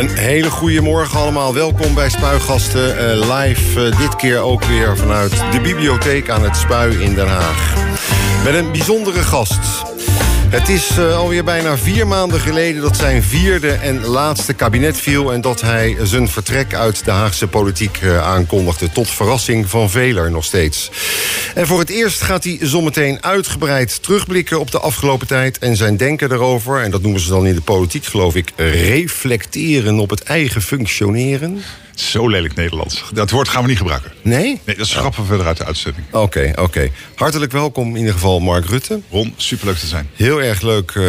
Een hele goede morgen allemaal. Welkom bij Spuigasten uh, live. Uh, dit keer ook weer vanuit de bibliotheek aan het Spui in Den Haag. Met een bijzondere gast. Het is uh, alweer bijna vier maanden geleden dat zijn vierde en laatste kabinet viel... en dat hij zijn vertrek uit de Haagse politiek uh, aankondigde. Tot verrassing van velen nog steeds. En voor het eerst gaat hij zometeen uitgebreid terugblikken op de afgelopen tijd... en zijn denken erover, en dat noemen ze dan in de politiek geloof ik... reflecteren op het eigen functioneren. Zo lelijk Nederlands. Dat woord gaan we niet gebruiken. Nee? Nee, dat schrappen we verder uit de uitzending. Oké, okay, oké. Okay. Hartelijk welkom in ieder geval Mark Rutte. Ron, superleuk te zijn. Heel erg leuk uh,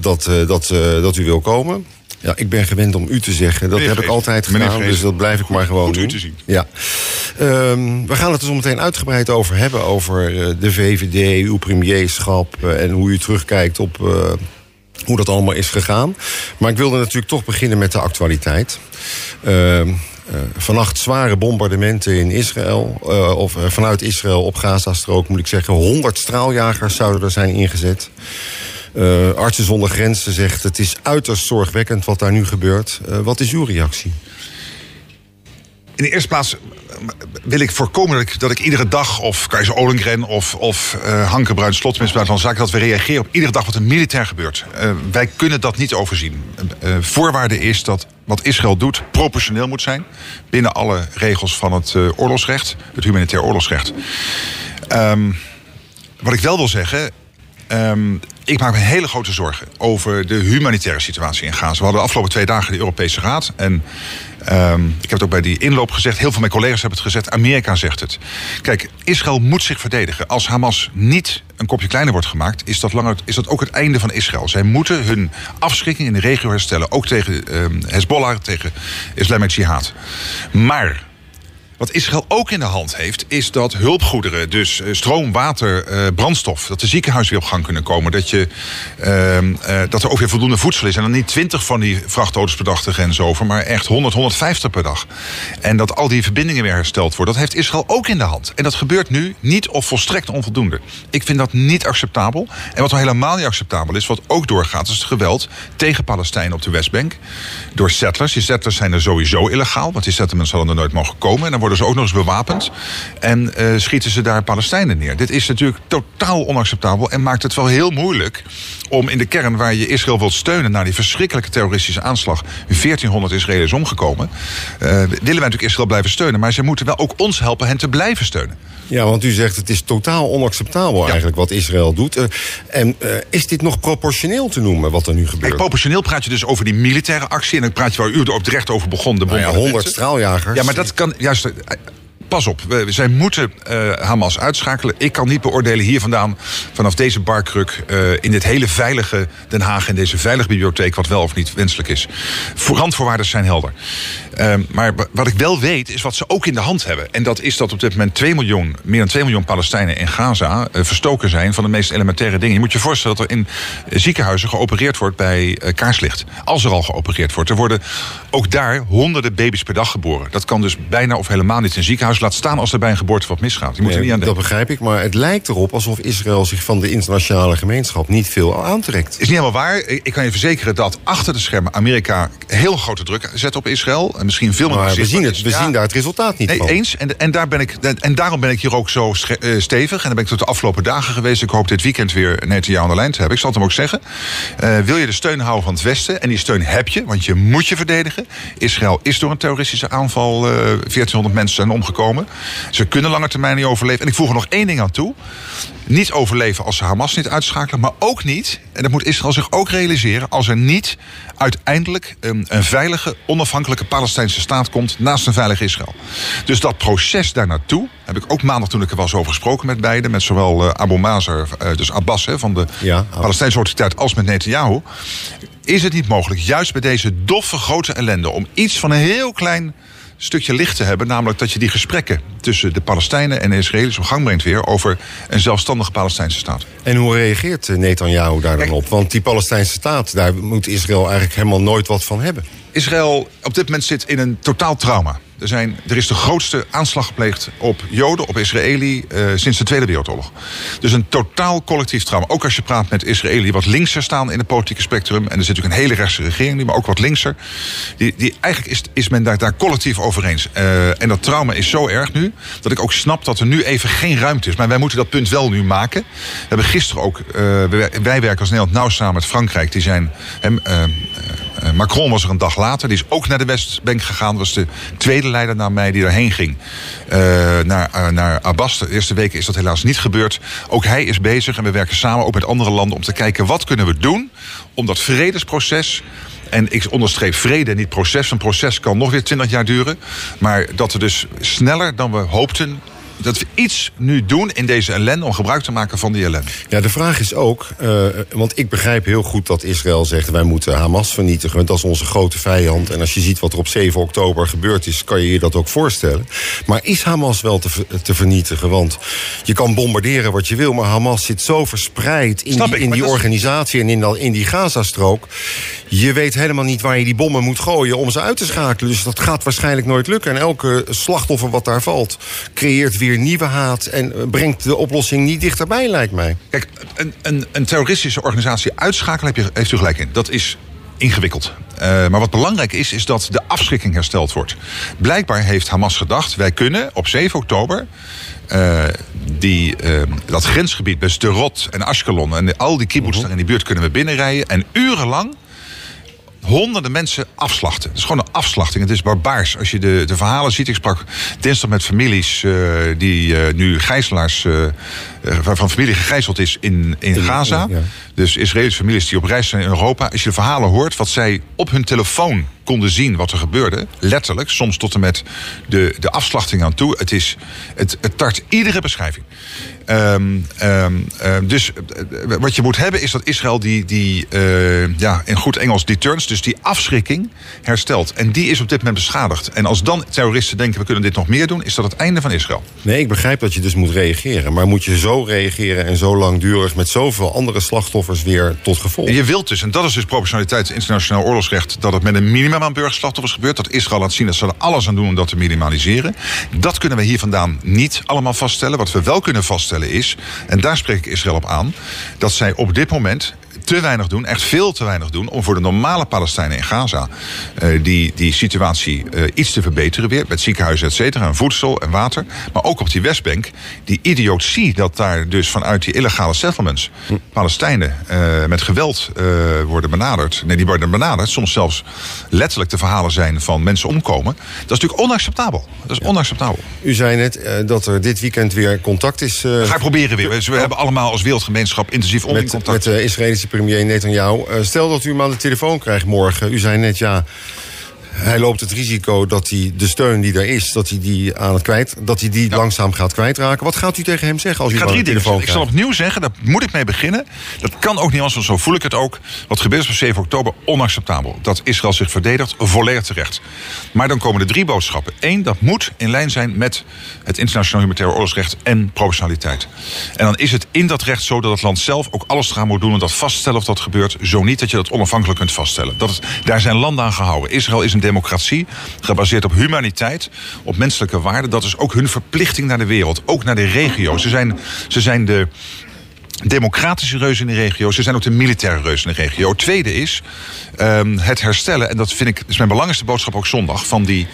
dat, uh, dat, uh, dat u wil komen. Ja, ik ben gewend om u te zeggen. Dat heb ik altijd gedaan, dus dat blijf ik maar gewoon Goed doen. u te zien. Ja. Um, we gaan het er zo meteen uitgebreid over hebben. Over de VVD, uw premierschap en hoe u terugkijkt op hoe dat allemaal is gegaan. Maar ik wilde natuurlijk toch beginnen met de actualiteit. Uh, vannacht zware bombardementen in Israël. Uh, of vanuit Israël op Gazastrook moet ik zeggen. 100 straaljagers zouden er zijn ingezet. Artsen zonder Grenzen zegt het is uiterst zorgwekkend wat daar nu gebeurt. Wat is uw reactie? In de eerste plaats wil ik voorkomen dat ik, dat ik iedere dag... of Keizer Olengren of, of uh, Hanke Bruin Slotsminister van Zaken... dat we reageren op iedere dag wat er militair gebeurt. Uh, wij kunnen dat niet overzien. Voorwaarde is dat wat Israël doet proportioneel moet zijn... binnen alle regels van het oorlogsrecht, het humanitair oorlogsrecht. Um, wat ik wel wil zeggen... Um, ik maak me hele grote zorgen over de humanitaire situatie in Gaza. We hadden de afgelopen twee dagen de Europese Raad. En um, ik heb het ook bij die inloop gezegd. Heel veel mijn collega's hebben het gezegd. Amerika zegt het. Kijk, Israël moet zich verdedigen. Als Hamas niet een kopje kleiner wordt gemaakt... is dat, langer, is dat ook het einde van Israël. Zij moeten hun afschrikking in de regio herstellen. Ook tegen um, Hezbollah, tegen Islamic Jihad. Maar... Wat Israël ook in de hand heeft, is dat hulpgoederen, dus stroom, water, uh, brandstof, dat de ziekenhuizen weer op gang kunnen komen. Dat, je, uh, uh, dat er ook weer voldoende voedsel is. En dan niet 20 van die vrachtauto's per dag de grens over, maar echt 100, 150 per dag. En dat al die verbindingen weer hersteld worden, dat heeft Israël ook in de hand. En dat gebeurt nu niet of volstrekt onvoldoende. Ik vind dat niet acceptabel. En wat nog helemaal niet acceptabel is, wat ook doorgaat, is het geweld tegen Palestijnen op de Westbank. Door settlers. Die settlers zijn er sowieso illegaal, want die settlements hadden er nooit mogen komen. En worden ze ook nog eens bewapend. En uh, schieten ze daar Palestijnen neer. Dit is natuurlijk totaal onacceptabel en maakt het wel heel moeilijk om in de kern waar je Israël wilt steunen naar die verschrikkelijke terroristische aanslag. 1400 Israëliërs omgekomen. Uh, willen wij natuurlijk Israël blijven steunen, maar ze moeten wel ook ons helpen hen te blijven steunen. Ja, want u zegt het is totaal onacceptabel ja. eigenlijk wat Israël doet. Uh, en uh, is dit nog proportioneel te noemen wat er nu gebeurt? Kijk, proportioneel praat je dus over die militaire actie. En dan praat je waar u er op terecht over begon. De nou ja, 100 straaljagers. Ja, maar dat kan juist. I, Pas op, we, zij moeten uh, Hamas uitschakelen. Ik kan niet beoordelen hier vandaan, vanaf deze barkruk... Uh, in dit hele veilige Den Haag, in deze veilige bibliotheek... wat wel of niet wenselijk is. Randvoorwaarden zijn helder. Uh, maar wat ik wel weet, is wat ze ook in de hand hebben. En dat is dat op dit moment 2 miljoen, meer dan 2 miljoen Palestijnen in Gaza... verstoken zijn van de meest elementaire dingen. Je moet je voorstellen dat er in ziekenhuizen geopereerd wordt bij kaarslicht. Als er al geopereerd wordt. Er worden ook daar honderden baby's per dag geboren. Dat kan dus bijna of helemaal niet in ziekenhuis laat staan als er bij een geboorte wat misgaat. Je moet nee, er niet aan dat begrijp ik, maar het lijkt erop alsof Israël zich van de internationale gemeenschap niet veel aantrekt. Is niet helemaal waar. Ik kan je verzekeren dat achter de schermen Amerika heel grote druk zet op Israël. En misschien veel meer. Maar we zien, het, we ja. zien daar het resultaat niet nee, van. Eens. En, en, daar ben ik, en daarom ben ik hier ook zo stevig. En dan ben ik tot de afgelopen dagen geweest. Ik hoop dit weekend weer Netanyahu aan de lijn te hebben. Ik zal het hem ook zeggen. Uh, wil je de steun houden van het Westen? En die steun heb je, want je moet je verdedigen. Israël is door een terroristische aanval uh, 1400 mensen zijn omgekomen. Ze kunnen lange termijn niet overleven. En ik voeg er nog één ding aan toe. Niet overleven als ze Hamas niet uitschakelen. Maar ook niet, en dat moet Israël zich ook realiseren... als er niet uiteindelijk een, een veilige, onafhankelijke Palestijnse staat komt... naast een veilig Israël. Dus dat proces daar naartoe... heb ik ook maandag toen ik er was over gesproken met beiden... met zowel uh, Abu Mazer, uh, dus Abbas hè, van de ja, Palestijnse autoriteit... als met Netanyahu is het niet mogelijk, juist bij deze doffe grote ellende... om iets van een heel klein stukje licht te hebben. Namelijk dat je die gesprekken tussen de Palestijnen en de Israëli's op gang brengt weer over een zelfstandige Palestijnse staat. En hoe reageert Netanyahu daar dan op? Want die Palestijnse staat, daar moet Israël eigenlijk helemaal nooit wat van hebben. Israël op dit moment zit in een totaal trauma. Er, zijn, er is de grootste aanslag gepleegd op Joden, op Israëli, uh, sinds de Tweede Wereldoorlog. Dus een totaal collectief trauma. Ook als je praat met Israëli, wat linkser staan in het politieke spectrum. En er zit natuurlijk een hele rechtse regering nu, maar ook wat linkser. Die, die, eigenlijk is, is men daar, daar collectief over eens. Uh, en dat trauma is zo erg nu, dat ik ook snap dat er nu even geen ruimte is. Maar wij moeten dat punt wel nu maken. We hebben gisteren ook, uh, wij werken als Nederland nauw samen met Frankrijk. Die zijn Macron was er een dag later. Die is ook naar de Westbank gegaan. Was de tweede leider na mij die daarheen ging. Uh, naar, uh, naar Abbas. De eerste weken is dat helaas niet gebeurd. Ook hij is bezig en we werken samen ook met andere landen... om te kijken wat kunnen we doen om dat vredesproces... En ik onderstreep vrede, niet proces. Een proces kan nog weer twintig jaar duren. Maar dat we dus sneller dan we hoopten dat we iets nu doen in deze ellende om gebruik te maken van die ellende. Ja, de vraag is ook, uh, want ik begrijp heel goed dat Israël zegt wij moeten Hamas vernietigen, want dat is onze grote vijand. En als je ziet wat er op 7 oktober gebeurd is, kan je je dat ook voorstellen. Maar is Hamas wel te, te vernietigen? Want je kan bombarderen wat je wil, maar Hamas zit zo verspreid in Snap die, in die organisatie en in, in die Gazastrook. Je weet helemaal niet waar je die bommen moet gooien om ze uit te schakelen. Dus dat gaat waarschijnlijk nooit lukken. En elke slachtoffer wat daar valt, creëert weer nieuwe haat en brengt de oplossing niet dichterbij, lijkt mij. Kijk, een, een, een terroristische organisatie uitschakelen heb je, heeft u gelijk in. Dat is ingewikkeld. Uh, maar wat belangrijk is, is dat de afschrikking hersteld wordt. Blijkbaar heeft Hamas gedacht, wij kunnen op 7 oktober... Uh, die, uh, dat grensgebied bij Sderot en Ashkelon en al die kibbutz daar in die buurt kunnen we binnenrijden. En urenlang honderden mensen afslachten. Het is gewoon een afslachting. Het is barbaars. Als je de, de verhalen ziet. Ik sprak dinsdag met families uh, die uh, nu gijzelaars. Uh, waarvan familie gegijzeld is in, in Gaza. Ja. Dus Israëlische families die op reis zijn in Europa. Als je de verhalen hoort, wat zij op hun telefoon konden zien wat er gebeurde. Letterlijk, soms tot en met de, de afslachting aan toe. Het, is, het, het tart iedere beschrijving. Um, um, um, dus wat je moet hebben is dat Israël die, die uh, ja, in goed Engels deterrence, dus die afschrikking herstelt. En die is op dit moment beschadigd. En als dan terroristen denken we kunnen dit nog meer doen, is dat het einde van Israël. Nee, ik begrijp dat je dus moet reageren. Maar moet je zo reageren en zo langdurig met zoveel andere slachtoffers weer tot gevolg? En je wilt dus, en dat is dus proportionaliteit internationaal oorlogsrecht, dat het met een minimum aan burgerslachtoffers gebeurt. Dat Israël laat zien dat ze er alles aan doen om dat te minimaliseren. Dat kunnen we hier vandaan niet allemaal vaststellen. Wat we wel kunnen vaststellen is, en daar spreek ik Israël op aan, dat zij op dit moment te weinig doen, echt veel te weinig doen... om voor de normale Palestijnen in Gaza uh, die, die situatie uh, iets te verbeteren weer. Met ziekenhuizen, et cetera, en voedsel en water. Maar ook op die Westbank, die idiotie dat daar dus vanuit die illegale settlements... Palestijnen uh, met geweld worden benaderd. Nee, die worden benaderd. Soms zelfs letterlijk de verhalen zijn van mensen omkomen. Dat is natuurlijk onacceptabel. Dat is onacceptabel. U zei net dat er dit weekend weer contact is... Ga ik proberen weer. Dus we oh. hebben allemaal als wereldgemeenschap intensief met, contact. Met de Israëlische premier Netanyahu. Uh, stel dat u hem aan de telefoon krijgt morgen. U zei net, ja, hij loopt het risico dat hij de steun die er is, dat hij die aan het kwijt, dat hij die ja. langzaam gaat kwijtraken. Wat gaat u tegen hem zeggen als u ik telefoon krijgt? Ik zal opnieuw zeggen, daar moet ik mee beginnen. Dat kan ook niet anders, want zo voel ik het ook. Wat gebeurt is op 7 oktober onacceptabel. Dat Israël zich verdedigt, volledig terecht. Maar dan komen er drie boodschappen. Eén, dat moet in lijn zijn met het internationaal humanitair oorlogsrecht en proportionaliteit. En dan is het in dat recht zo dat het land zelf ook alles eraan moet doen om dat vaststellen of dat gebeurt. Zo niet dat je dat onafhankelijk kunt vaststellen. Dat het, daar zijn landen aan gehouden. Israël is een democratie, gebaseerd op humaniteit, op menselijke waarden. Dat is ook hun verplichting naar de wereld, ook naar de regio. Ze zijn, ze zijn de democratische reus in de regio. Ze zijn ook de militaire reus in de regio. Het tweede is um, het herstellen, en dat vind ik is mijn belangrijkste boodschap ook zondag, van die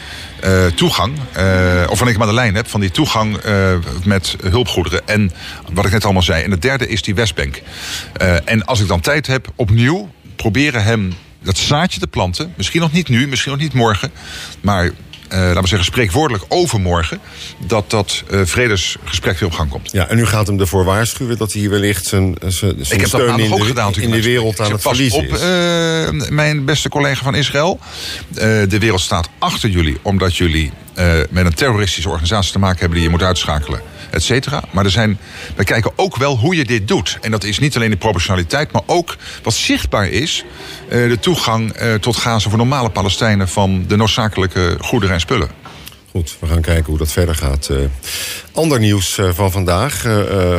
uh, toegang, uh, of wanneer ik hem aan de lijn heb, van die toegang uh, met hulpgoederen. En wat ik net allemaal zei. En het derde is die Westbank. en als ik dan tijd heb, opnieuw proberen hem dat zaadje te planten. Misschien nog niet nu, misschien nog niet morgen. Maar uh, laten we zeggen, spreekwoordelijk overmorgen. dat dat uh, vredesgesprek weer op gang komt. Ja, en u gaat hem ervoor waarschuwen dat hij wellicht zijn, zijn Ik heb steun dat in, ook de, gedaan, in de wereld aan het verliezen op, is. Uh, mijn beste collega van Israël. de wereld staat achter jullie, omdat jullie met een terroristische organisatie te maken hebben die je moet uitschakelen et. Maar er zijn, we kijken ook wel hoe je dit doet. En dat is niet alleen de proportionaliteit, maar ook wat zichtbaar is... Uh, de toegang uh, tot Gaza voor normale Palestijnen... van de noodzakelijke goederen en spullen. Goed, we gaan kijken hoe dat verder gaat. Uh, ander nieuws van vandaag.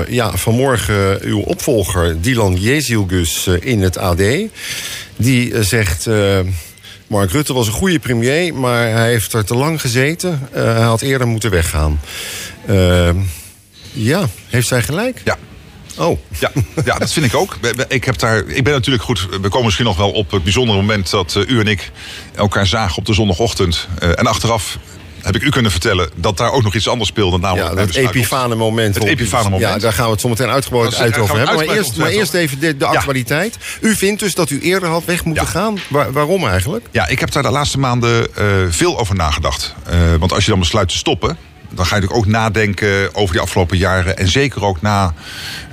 Ja, vanmorgen uw opvolger Dylan Jezilgus in het AD. Die zegt Mark Rutte was een goede premier, maar hij heeft er te lang gezeten. Hij had eerder moeten weggaan. Ja, heeft zij gelijk? Ja. Oh. Ja, ja, dat vind ik ook. Ik, heb daar, ik ben natuurlijk goed. We komen misschien nog wel op het bijzondere moment dat u en ik elkaar zagen op de zondagochtend. en achteraf heb ik u kunnen vertellen dat daar ook nog iets anders speelde. Namelijk ja, het epifane moment. Het epifane moment. Ja, daar gaan we het zometeen uitgebreid uit over hebben. Maar eerst, maar eerst even de, de actualiteit. U vindt dus dat u eerder had weg moeten gaan. waarom eigenlijk? Ja, ik heb daar de laatste maanden uh, veel over nagedacht. Uh, want als je dan besluit te stoppen dan ga je natuurlijk ook nadenken over die afgelopen jaren. En zeker ook na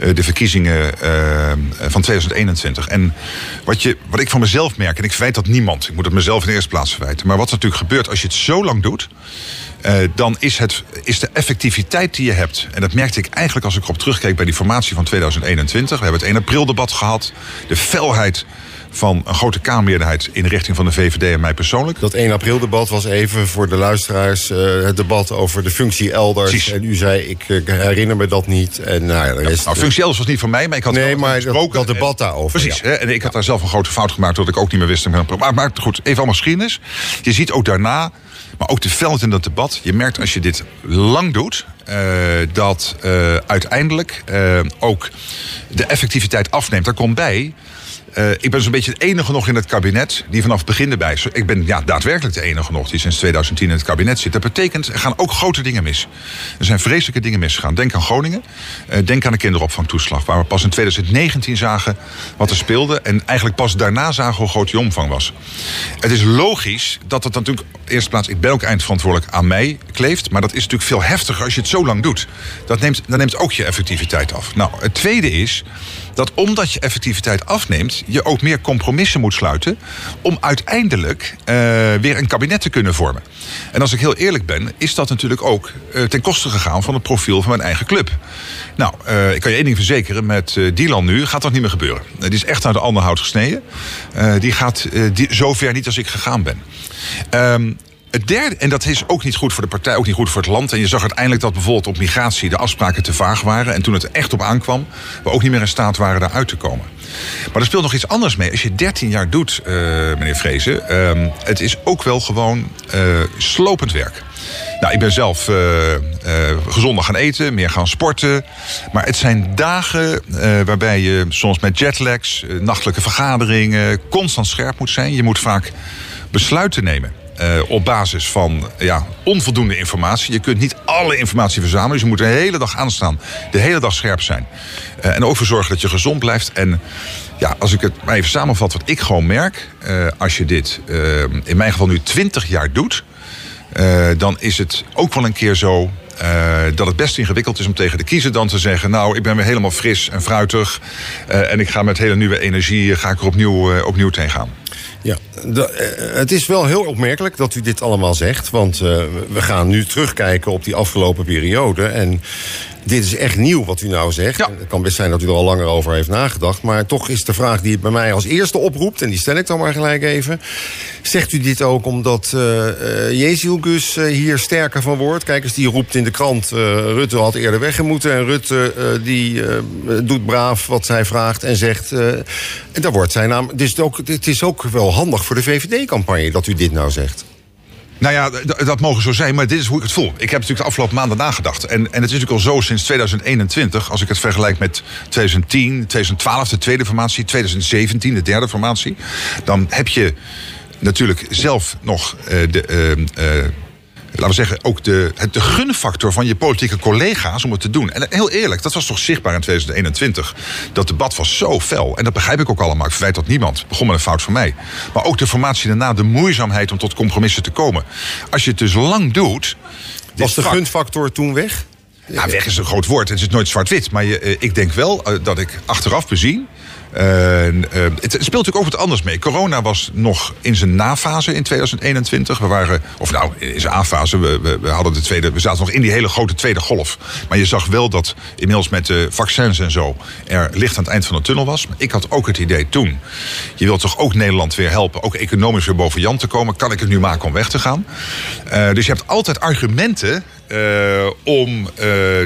uh, de verkiezingen uh, van 2021. En wat, je, wat ik van mezelf merk, en ik verwijt dat niemand. Ik moet het mezelf in de eerste plaats verwijten. Maar wat natuurlijk gebeurt als je het zo lang doet. Uh, dan is, het, is de effectiviteit die je hebt. En dat merkte ik eigenlijk als ik erop terugkeek bij die formatie van 2021. We hebben het 1 april debat gehad. De felheid van een grote Kamermeerderheid in de richting van de VVD en mij persoonlijk. Dat 1 april debat was even voor de luisteraars uh, het debat over de functie elders. Precies. En u zei, ik herinner me dat niet. En, nou, ja, de rest, nou, functie elders was niet van mij, maar ik had nee, maar dat, dat, debat daarover. Precies, hè, en ik had daar zelf een grote fout gemaakt dat ik ook niet meer wist. Maar, maar goed, even allemaal geschiedenis. Je ziet ook daarna maar ook de veld in dat debat. Je merkt als je dit lang doet, uh, dat uh, uiteindelijk uh, ook de effectiviteit afneemt. Daar komt bij uh, ik ben zo'n beetje het enige nog in het kabinet die vanaf het begin erbij is. Ik ben ja, daadwerkelijk de enige nog die sinds 2010 in het kabinet zit. Dat betekent, er gaan ook grote dingen mis. Er zijn vreselijke dingen misgegaan. Denk aan Groningen. Uh, denk aan de kinderopvangtoeslag. Waar we pas in 2019 zagen wat er speelde. En eigenlijk pas daarna zagen hoe groot die omvang was. Het is logisch dat het natuurlijk, in eerste plaats, ik ben ook eindverantwoordelijk aan mij kleeft. Maar dat is natuurlijk veel heftiger als je het zo lang doet. Dat neemt, dat neemt ook je effectiviteit af. Nou, het tweede is dat omdat je effectiviteit afneemt, je ook meer compromissen moet sluiten om uiteindelijk uh, weer een kabinet te kunnen vormen. En als ik heel eerlijk ben, is dat natuurlijk ook uh, ten koste gegaan van het profiel van mijn eigen club. Nou, uh, ik kan je één ding verzekeren, met Dylan nu gaat dat niet meer gebeuren. die is echt uit de anderhout gesneden. die gaat die, zo ver niet als ik gegaan ben. Um, het derde, en dat is ook niet goed voor de partij, ook niet goed voor het land. En je zag uiteindelijk dat bijvoorbeeld op migratie de afspraken te vaag waren. En toen het er echt op aankwam, we ook niet meer in staat waren daaruit te komen. Maar er speelt nog iets anders mee. Als je 13 jaar doet, uh, meneer Vrezen, uh, het is ook wel gewoon uh, slopend werk. Nou, ik ben zelf uh, gezonder gaan eten, meer gaan sporten. Maar het zijn dagen waarbij je soms met jetlags, nachtelijke vergaderingen, constant scherp moet zijn. Je moet vaak besluiten nemen. Uh, op basis van ja, onvoldoende informatie. Je kunt niet alle informatie verzamelen. Dus je moet de hele dag aanstaan. De hele dag scherp zijn. Uh, en ook voor zorgen dat je gezond blijft. En ja, als ik het maar even samenvat wat ik gewoon merk. Uh, als je dit in mijn geval nu 20 jaar doet. dan is het ook wel een keer zo uh, dat het best ingewikkeld is om tegen de kiezer dan te zeggen... nou, ik ben weer helemaal fris en fruitig... Uh, en ik ga met hele nieuwe energie ga ik er opnieuw, uh, opnieuw tegen gaan. Ja, het is wel heel opmerkelijk dat u dit allemaal zegt. Want we gaan nu terugkijken op die afgelopen periode. En dit is echt nieuw wat u nou zegt. Het kan best zijn dat u er al langer over heeft nagedacht. Maar toch is de vraag die het bij mij als eerste oproept... en die stel ik dan maar gelijk even. Zegt u dit ook omdat uh, Jezielgus hier sterker van wordt? Kijk eens, die roept in de krant... Uh, Rutte had eerder weggemoeten. En Rutte die doet braaf wat zij vraagt en zegt... en daar wordt zijn naam... Dus ook, het is ook wel handig voor de VVD-campagne dat u dit nou zegt. Nou ja, dat mogen zo zijn, maar dit is hoe ik het voel. Ik heb natuurlijk de afgelopen maanden nagedacht. En, en het is natuurlijk al zo sinds 2021, als ik het vergelijk met 2010, 2012, de tweede formatie, 2017, de derde formatie. Dan heb je natuurlijk zelf nog uh, de. Uh, uh, laten we zeggen, ook de, de gunfactor van je politieke collega's om het te doen. En heel eerlijk, dat was toch zichtbaar in 2021. Dat debat was zo fel. En dat begrijp ik ook allemaal. Ik verwijt dat niemand. Het begon met een fout van mij. Maar ook de formatie daarna, de moeizaamheid om tot compromissen te komen. Als je het dus lang doet. Was de gunfactor toen weg? Nou, weg is een groot woord. Het is nooit zwart-wit. Maar je, ik denk wel dat ik achteraf bezien uh, het speelt natuurlijk ook wat anders mee. Corona was nog in zijn nafase in 2021. We waren, of nou, in zijn A-fase, we, we, hadden de tweede, we zaten nog in die hele grote tweede golf. Maar je zag wel dat inmiddels met de vaccins en zo er licht aan het eind van de tunnel was. Maar ik had ook het idee toen, je wilt toch ook Nederland weer helpen, ook economisch weer boven Jan te komen. Kan ik het nu maken om weg te gaan? Uh, dus je hebt altijd argumenten om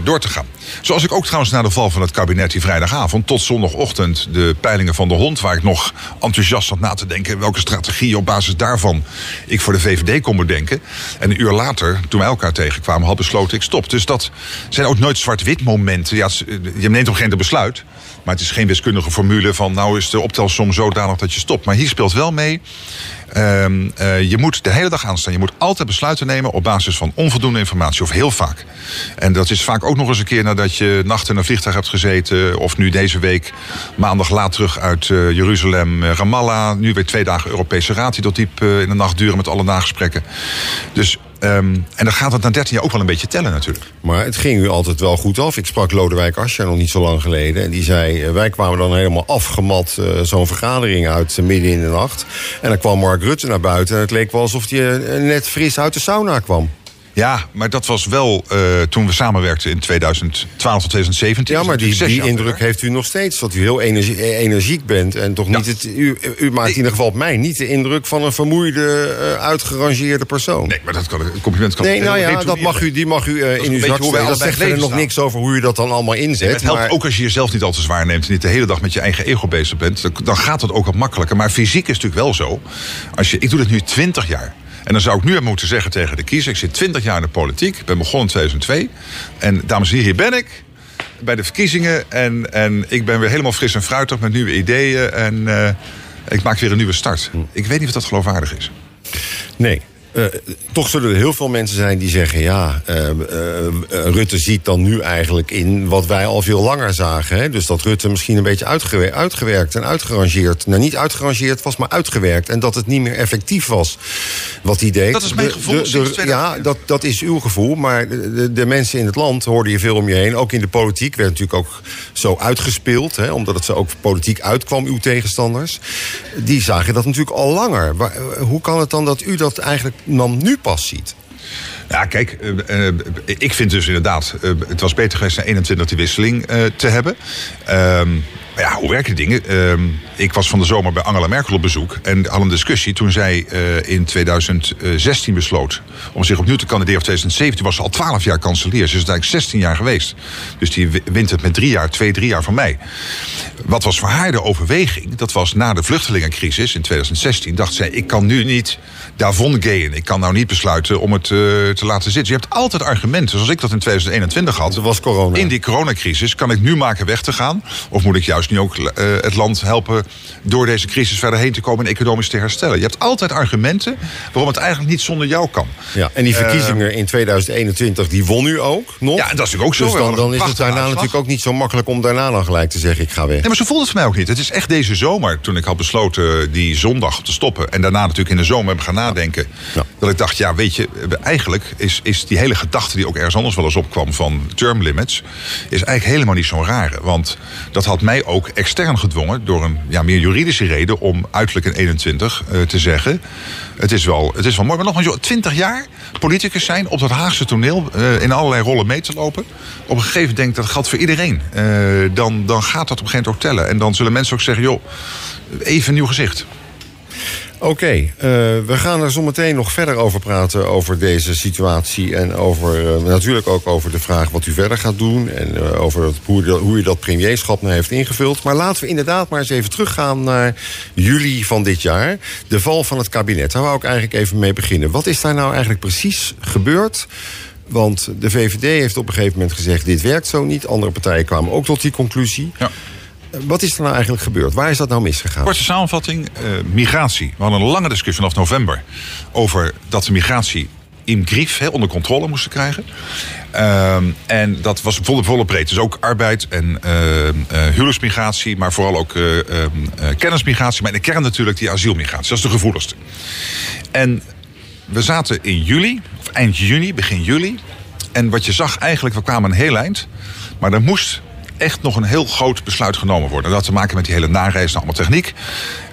door te gaan. Zoals ik ook trouwens na de val van het kabinet die vrijdagavond tot zondagochtend de peilingen van de hond, waar ik nog enthousiast zat na te denken welke strategie op basis daarvan ik voor de VVD kon bedenken. En een uur later, toen wij elkaar tegenkwamen, had besloten ik stop. Dus dat zijn ook nooit zwart-wit momenten. Ja, je neemt op geen besluit. Maar het is geen wiskundige formule van nou is de optelsom zodanig dat je stopt. Maar hier speelt wel mee. Uh, uh, je moet de hele dag aanstaan. Je moet altijd besluiten nemen op basis van onvoldoende informatie. Of heel vaak. En dat is vaak ook nog eens een keer nadat je nacht in een vliegtuig hebt gezeten. Of nu deze week maandag laat terug uit uh, Jeruzalem, Ramallah. Nu weer twee dagen Europese Raad die tot diep in de nacht duren met alle nagesprekken. Dus Um, en dan gaat het na 13 jaar ook wel een beetje tellen natuurlijk. Maar het ging u altijd wel goed af. Ik sprak Lodewijk Asscher nog niet zo lang geleden. En die zei, wij kwamen dan helemaal afgemat uh, zo'n vergadering uit uh, midden in de nacht. En dan kwam Mark Rutte naar buiten. En het leek wel alsof hij net fris uit de sauna kwam. Ja, maar dat was wel uh, toen we samenwerkten in 2012 tot 2017. Ja, maar die, die indruk heeft u nog steeds. Dat u heel energie, energiek bent. En toch niet het. U, u maakt in ieder geval op mij niet de indruk van een vermoeide, uh, uitgerangeerde persoon. Nee, maar dat kan, een compliment kan Nee, nou ja, dat mag u, die mag u uh, in uw zak steken. Dat zegt er nog niks over hoe u dat dan allemaal inzet. Nee, het helpt maar... ook als je jezelf niet al te zwaar neemt. En niet de hele dag met je eigen ego bezig bent. Dan gaat dat ook wat makkelijker. Maar fysiek is het natuurlijk wel zo. Als je, ik doe dit nu 20 jaar. En dan zou ik nu moeten zeggen tegen de kiezer... ik zit 20 jaar in de politiek, ik ben begonnen in 2002. En dames en heren, hier ben ik bij de verkiezingen. En, en ik ben weer helemaal fris en fruitig met nieuwe ideeën. En uh, ik maak weer een nieuwe start. Ik weet niet of dat geloofwaardig is. Nee, Uh, toch zullen er heel veel mensen zijn die zeggen: ja, uh, uh, Rutte ziet dan nu eigenlijk in wat wij al veel langer zagen. Hè? Dus dat Rutte misschien een beetje uitgewerkt, uitgewerkt en uitgerangeerd. Nou, niet uitgerangeerd was, maar uitgewerkt. En dat het niet meer effectief was wat hij deed. Dat is mijn gevoel. De, de, ja, dat, dat is uw gevoel. Maar de, de, mensen in het land hoorden je veel om je heen. Ook in de politiek werd natuurlijk ook zo uitgespeeld. Hè? Omdat het zo ook politiek uitkwam, uw tegenstanders. Die zagen dat natuurlijk al langer. Maar, hoe kan het dan dat u dat eigenlijk dan nu pas ziet? Ja, kijk, uh, uh, ik vind dus inderdaad... Uh, het was beter geweest na 21 die wisseling te hebben. Ja, hoe werken die dingen? Uh, ik was van de zomer bij Angela Merkel op bezoek. En had een discussie toen zij uh, in 2016 besloot om zich opnieuw te kandideren. Of 2017 was ze al 12 jaar kanselier. Ze is eigenlijk 16 jaar geweest. Dus die wint het met drie jaar, twee, drie jaar van mij. Wat was voor haar de overweging? Dat was na de vluchtelingencrisis in 2016. Dacht zij, ik kan nu niet daarvan gaan. Ik kan nou niet besluiten om het uh, te laten zitten. Je hebt altijd argumenten, zoals ik dat in 2021 had. Dat was corona. In die coronacrisis. Kan ik nu maken weg te gaan? Of moet ik juist nu ook uh, het land helpen door deze crisis verder heen te komen en economisch te herstellen. Je hebt altijd argumenten waarom het eigenlijk niet zonder jou kan. Ja, en die verkiezingen uh, in 2021, die won u ook nog. Ja, dat is natuurlijk ook zo. Dus dan, dan is het daarna natuurlijk ook niet zo makkelijk om daarna dan gelijk te zeggen, ik ga weg. Nee, maar zo voelt het voor mij ook niet. Het is echt deze zomer, toen ik had besloten die zondag te stoppen. En daarna natuurlijk in de zomer hebben gaan nadenken. Ja. Dat ik dacht, ja, weet je, eigenlijk is, is die hele gedachte die ook ergens anders wel eens opkwam van term limits, is eigenlijk helemaal niet zo'n rare. Want dat had mij ook extern gedwongen door een ja, meer juridische reden om uiterlijk in 21 uh, te zeggen. Het is, wel, het is wel mooi. Maar nog eens, 20 jaar politicus zijn op dat Haagse toneel uh, in allerlei rollen mee te lopen. Op een gegeven moment denk ik dat geldt voor iedereen. Uh, dan, dan gaat dat op een gegeven moment ook tellen. En dan zullen mensen ook zeggen: joh, even een nieuw gezicht. Oké, uh, we gaan er zo meteen nog verder over praten over deze situatie. En over, uh, natuurlijk ook over de vraag wat u verder gaat doen. En uh, over hoe, hoe u dat premierschap nou heeft ingevuld. Maar laten we inderdaad maar eens even teruggaan naar juli van dit jaar. De val van het kabinet. Daar wou ik eigenlijk even mee beginnen. Wat is daar nou eigenlijk precies gebeurd? Want de VVD heeft op een gegeven moment gezegd: dit werkt zo niet. Andere partijen kwamen ook tot die conclusie. Ja. Wat is er nou eigenlijk gebeurd? Waar is dat nou misgegaan? Korte samenvatting, uh, migratie. We hadden een lange discussie vanaf november over dat de migratie in grief onder controle moesten krijgen. Uh, en dat was volle, volle breed. Dus ook arbeid en uh, uh, huwelijksmigratie, maar vooral ook kennismigratie. Maar in de kern natuurlijk die asielmigratie. Dat is de gevoeligste. En we zaten in juli, of eind juni, begin juli. En wat je zag eigenlijk, we kwamen een heel eind. Maar er moest echt nog een heel groot besluit genomen worden. Dat had te maken met die hele nareis naar allemaal techniek.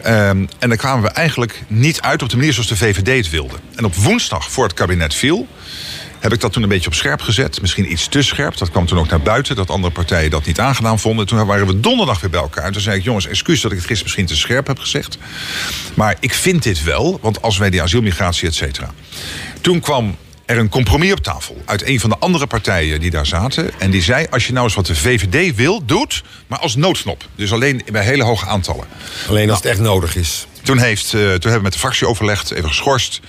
Um, en daar kwamen we eigenlijk niet uit op de manier zoals de VVD het wilde. En op woensdag, voor het kabinet viel, heb ik dat toen een beetje op scherp gezet. Misschien iets te scherp. Dat kwam toen ook naar buiten, dat andere partijen dat niet aangedaan vonden. Toen waren we donderdag weer bij elkaar. En toen zei ik, jongens, excuus dat ik het gisteren misschien te scherp heb gezegd. Maar ik vind dit wel, want als wij die asielmigratie, et cetera. Toen kwam er een compromis op tafel uit een van de andere partijen die daar zaten. En die zei: Als je nou eens wat de VVD wil, doet, maar als noodknop. Dus alleen bij hele hoge aantallen. Alleen als het echt nodig is. Toen, heeft, uh, toen hebben we met de fractie overlegd, even geschorst.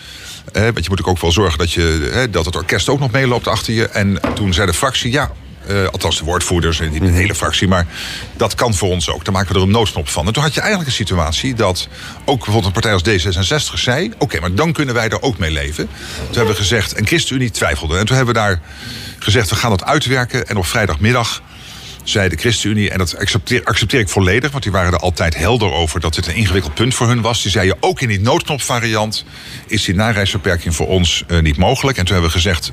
Uh, want je moet ook wel zorgen dat, je, dat het orkest ook nog meeloopt achter je. En toen zei de fractie: Ja, uh, althans de woordvoerders en mhm. hele fractie. Maar dat kan voor ons ook. Dan maken we er een noodknop van. En toen had je eigenlijk een situatie dat ook bijvoorbeeld een partij als D66 zei... oké, maar dan kunnen wij er ook mee leven. Toen hebben we gezegd, en ChristenUnie twijfelde. En toen hebben we daar gezegd, we gaan dat uitwerken. En op vrijdagmiddag zei de ChristenUnie, en dat accepteer, accepteer ik volledig... want die waren er altijd helder over dat dit een ingewikkeld punt voor hun was. Die zeiden, ook in die noodknopvariant is die nareisbeperking voor ons uh, niet mogelijk. En toen hebben we gezegd,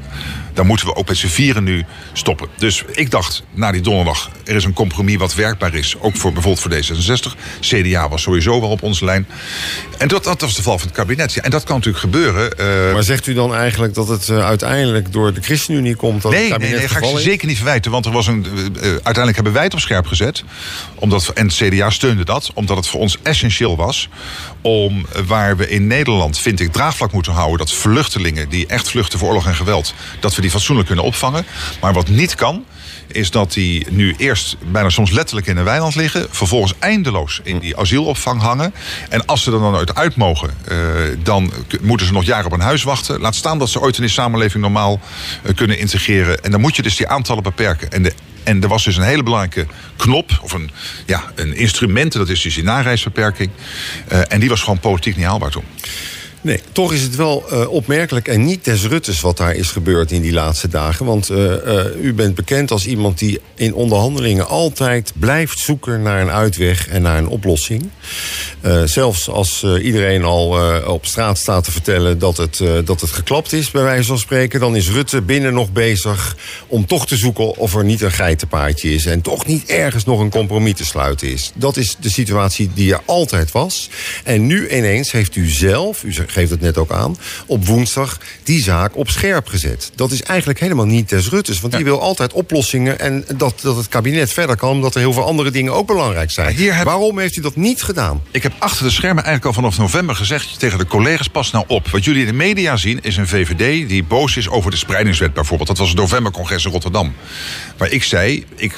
dan moeten we ook met z'n vieren nu stoppen. Dus ik dacht, na die donderdag, er is een compromis wat werkbaar is. Ook voor bijvoorbeeld voor D66. CDA was sowieso wel op onze lijn. En dat, dat was de val van het kabinet. Ja, en dat kan natuurlijk gebeuren. Uh... Maar zegt u dan eigenlijk dat het uh, uiteindelijk door de ChristenUnie komt? Dat nee, het kabinet nee, nee, ga ik ze zeker niet verwijten. Want er was een, uh, uiteindelijk hebben wij het op scherp gezet. Omdat, en het CDA steunde dat. Omdat het voor ons essentieel was. Om waar we in Nederland, vind ik, draagvlak moeten houden. Dat vluchtelingen die echt vluchten voor oorlog en geweld. Dat we die fatsoenlijk kunnen opvangen. Maar wat niet kan, is dat die nu eerst bijna soms letterlijk in een weiland liggen. Vervolgens eindeloos in die asielopvang hangen. En als ze er dan uit, uit mogen, uh, dan moeten ze nog jaren op een huis wachten. Laat staan dat ze ooit in de samenleving normaal uh, kunnen integreren. En dan moet je dus die aantallen beperken. En de en er was dus een hele belangrijke knop, of een, ja, een instrument, dat is dus die nareisbeperking. Uh, en die was gewoon politiek niet haalbaar toen. Nee, toch is het wel uh, opmerkelijk en niet des Ruttes wat daar is gebeurd in die laatste dagen. Want uh, uh, u bent bekend als iemand die in onderhandelingen altijd blijft zoeken naar een uitweg en naar een oplossing. zelfs als iedereen al op straat staat te vertellen dat het, dat het geklapt is, bij wijze van spreken, dan is Rutte binnen nog bezig om toch te zoeken of er niet een geitenpaadje is en toch niet ergens nog een compromis te sluiten is. Dat is de situatie die er altijd was. En nu ineens heeft u zelf, u geeft het net ook aan, op woensdag die zaak op scherp gezet. Dat is eigenlijk helemaal niet des Ruttes, want die wil altijd oplossingen en dat, dat het kabinet verder kan, omdat er heel veel andere dingen ook belangrijk zijn. Waarom heeft u dat niet gedaan? Ik heb achter de schermen eigenlijk al vanaf november gezegd tegen de collega's: pas nou op. Wat jullie in de media zien is een VVD die boos is over de spreidingswet bijvoorbeeld. Dat was het novembercongres in Rotterdam. Waar ik zei: ik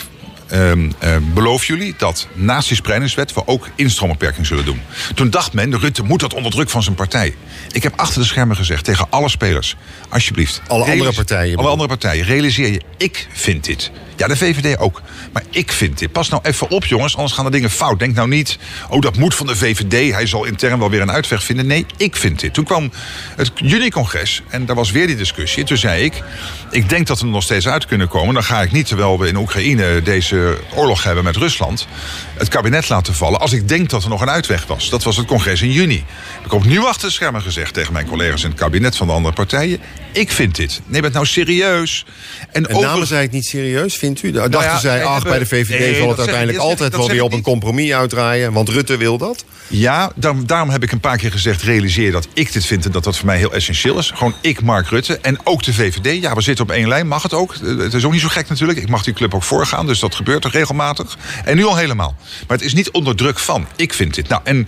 um, uh, beloof jullie dat naast die spreidingswet we ook instroombeperking zullen doen. Toen dacht men, Rutte moet dat onder druk van zijn partij. Ik heb achter de schermen gezegd tegen alle spelers, alsjeblieft. Alle andere partijen. Alle andere partijen, realiseer je, ik vind dit. Ja, de VVD ook. Maar ik vind dit. Pas nou even op, jongens, anders gaan de dingen fout. Denk nou niet, oh, dat moet van de VVD. Hij zal intern wel weer een uitweg vinden. Nee, ik vind dit. Toen kwam het juni-congres en daar was weer die discussie. Toen zei ik, ik denk dat we er nog steeds uit kunnen komen. Dan ga ik niet, terwijl we in Oekraïne deze oorlog hebben met Rusland... het kabinet laten vallen als ik denk dat er nog een uitweg was. Dat was het congres in juni. Ik heb nu achter de schermen gezegd tegen mijn collega's in het kabinet van de andere partijen... ik vind dit. Neem het nou serieus. En, en over... zij het niet serieus, vindt u? Dachten nou zij, ach, bij de VVD nee, zal het uiteindelijk altijd wel weer op een compromis uitdraaien... want Rutte wil dat? Ja, daarom, daarom heb ik een paar keer gezegd... realiseer dat ik dit vind en dat dat voor mij heel essentieel is. Gewoon ik, Mark Rutte, en ook de VVD. Ja, we zitten op één lijn, mag het ook. Het is ook niet zo gek natuurlijk. Ik mag die club ook voorgaan, dus dat gebeurt er regelmatig. En nu al helemaal. Maar het is niet onder druk van. Ik vind dit. Nou, en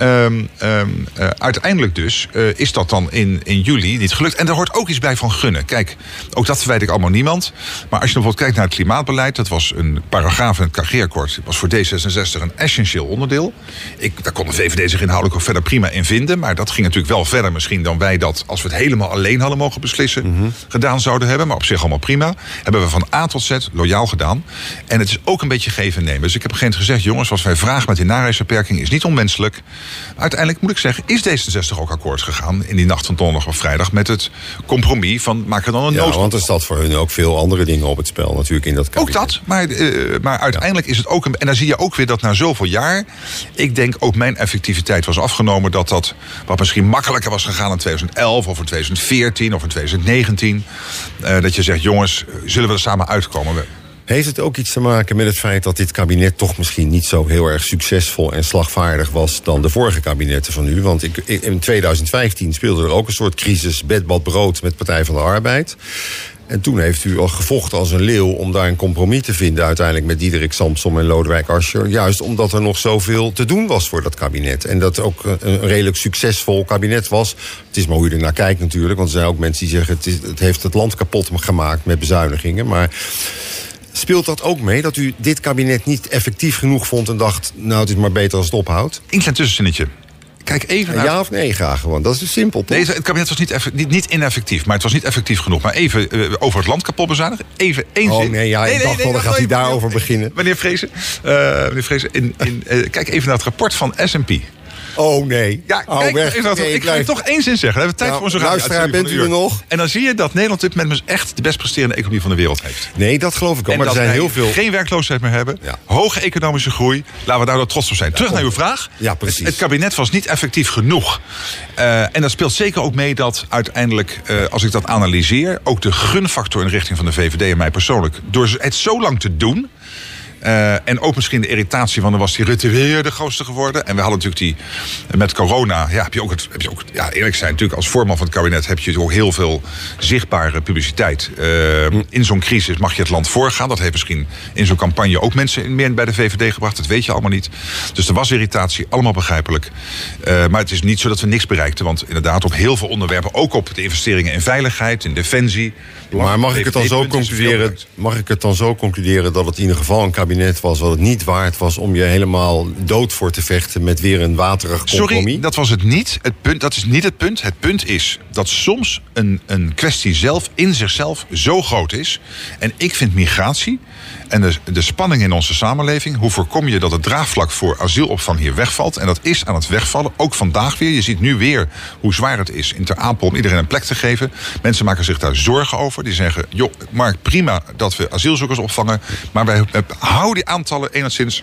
Um, um, uh, uiteindelijk dus uh, is dat dan in, in juli niet gelukt. En er hoort ook iets bij van gunnen. Kijk, ook dat verwijt ik allemaal niemand. Maar als je bijvoorbeeld kijkt naar het klimaatbeleid... dat was een paragraaf in het KG-akkoord. was voor D66 een essentieel onderdeel. Ik, daar kon de VVD zich inhoudelijk ook verder prima in vinden. Maar dat ging natuurlijk wel verder misschien dan wij dat... als we het helemaal alleen hadden mogen beslissen... Mm -hmm. gedaan zouden hebben. Maar op zich allemaal prima. Hebben we van A tot Z loyaal gedaan. En het is ook een beetje geven en nemen. Dus ik heb op een gegeven moment gezegd... jongens, wat wij vragen met die narigheidsbeperking is niet onmenselijk... Uiteindelijk moet ik zeggen, is D66 ook akkoord gegaan in die nacht van donderdag of vrijdag met het compromis van maak er dan een ja, want er staat voor hun ook veel andere dingen op het spel natuurlijk in dat kabinet. Ook dat, maar, uh, maar uiteindelijk ja. is het ook een, en dan zie je ook weer dat na zoveel jaar, ik denk ook mijn effectiviteit was afgenomen dat dat wat misschien makkelijker was gegaan in 2011 of in 2014 of in 2019, uh, dat je zegt jongens, zullen we er samen uitkomen? Heeft het ook iets te maken met het feit dat dit kabinet toch misschien niet zo heel erg succesvol en slagvaardig was dan de vorige kabinetten van u? Want ik, in 2015 speelde er ook een soort crisis, bedbad brood met Partij van de Arbeid. En toen heeft u al gevochten als een leeuw om daar een compromis te vinden... uiteindelijk met Diederik Samsom en Lodewijk Asscher. Juist omdat er nog zoveel te doen was voor dat kabinet. En dat ook een redelijk succesvol kabinet was. Het is maar hoe je er naar kijkt natuurlijk. Want er zijn ook mensen die zeggen... het, het heeft het land kapot gemaakt met bezuinigingen. Maar Speelt dat ook mee dat u dit kabinet niet effectief genoeg vond en dacht: nou, het is maar beter als het ophoudt? Een klein tussenzinnetje. Kijk even naar... Ja of nee graag gewoon. Dat is dus simpel, toch? Nee, het kabinet was niet, niet, niet ineffectief, maar het was niet effectief genoeg. Maar even uh, over het land kapot bezuinigen. Even één oh, nee, ja, ik dacht wel, dan gaat hij daarover beginnen. Meneer Vrezen, uh, meneer Vrezen in, in, uh, kijk even naar het rapport van S&P. Oh nee. Ja, oh, kijk, ik, nee, ik ga je toch één zin zeggen. We hebben tijd nou, voor onze Luisteraar, bent u er nog? En dan zie je dat Nederland dit moment dus echt de best presterende economie van de wereld heeft. Nee, dat geloof ik ook. Maar er zijn heel veel. geen werkloosheid meer hebben. Ja. Hoge economische groei. Laten we daar nou trots op zijn. Terug naar uw vraag. Ja, precies. Het, het kabinet was niet effectief genoeg. Uh, en dat speelt zeker ook mee dat uiteindelijk, uh, als ik dat analyseer, ook de gunfactor in de richting van de VVD en mij persoonlijk, door het zo lang te doen. Uh, en ook misschien de irritatie van dan was die Rutte weer de grootste geworden. En we hadden natuurlijk die met corona. Ja, heb je ook het. Heb je ook, ja, eerlijk zijn, natuurlijk als voorman van het kabinet heb je ook heel veel zichtbare publiciteit. Uh, in zo'n crisis mag je het land voorgaan. Dat heeft misschien in zo'n campagne ook mensen meer bij de VVD gebracht. Dat weet je allemaal niet. Dus er was irritatie, allemaal begrijpelijk. Uh, maar het is niet zo dat we niks bereikten. Want inderdaad, op heel veel onderwerpen, ook op de investeringen in veiligheid, in defensie. Maar mag ik het dan zo concluderen? Mag ik het dan zo concluderen dat het in ieder geval een kabinet was wat het niet waard was om je helemaal dood voor te vechten met weer een waterig compromis? Sorry, dat was het niet. Het punt, dat is niet het punt. Het punt is dat soms een, een kwestie zelf in zichzelf zo groot is. En ik vind migratie en de, de spanning in onze samenleving. Hoe voorkom je dat het draagvlak voor asielopvang hier wegvalt? En dat is aan het wegvallen, ook vandaag weer. Je ziet nu weer hoe zwaar het is in Ter Apel om iedereen een plek te geven. Mensen maken zich daar zorgen over. Die zeggen, joh, Mark, prima dat we asielzoekers opvangen. Maar wij houden die aantallen enigszins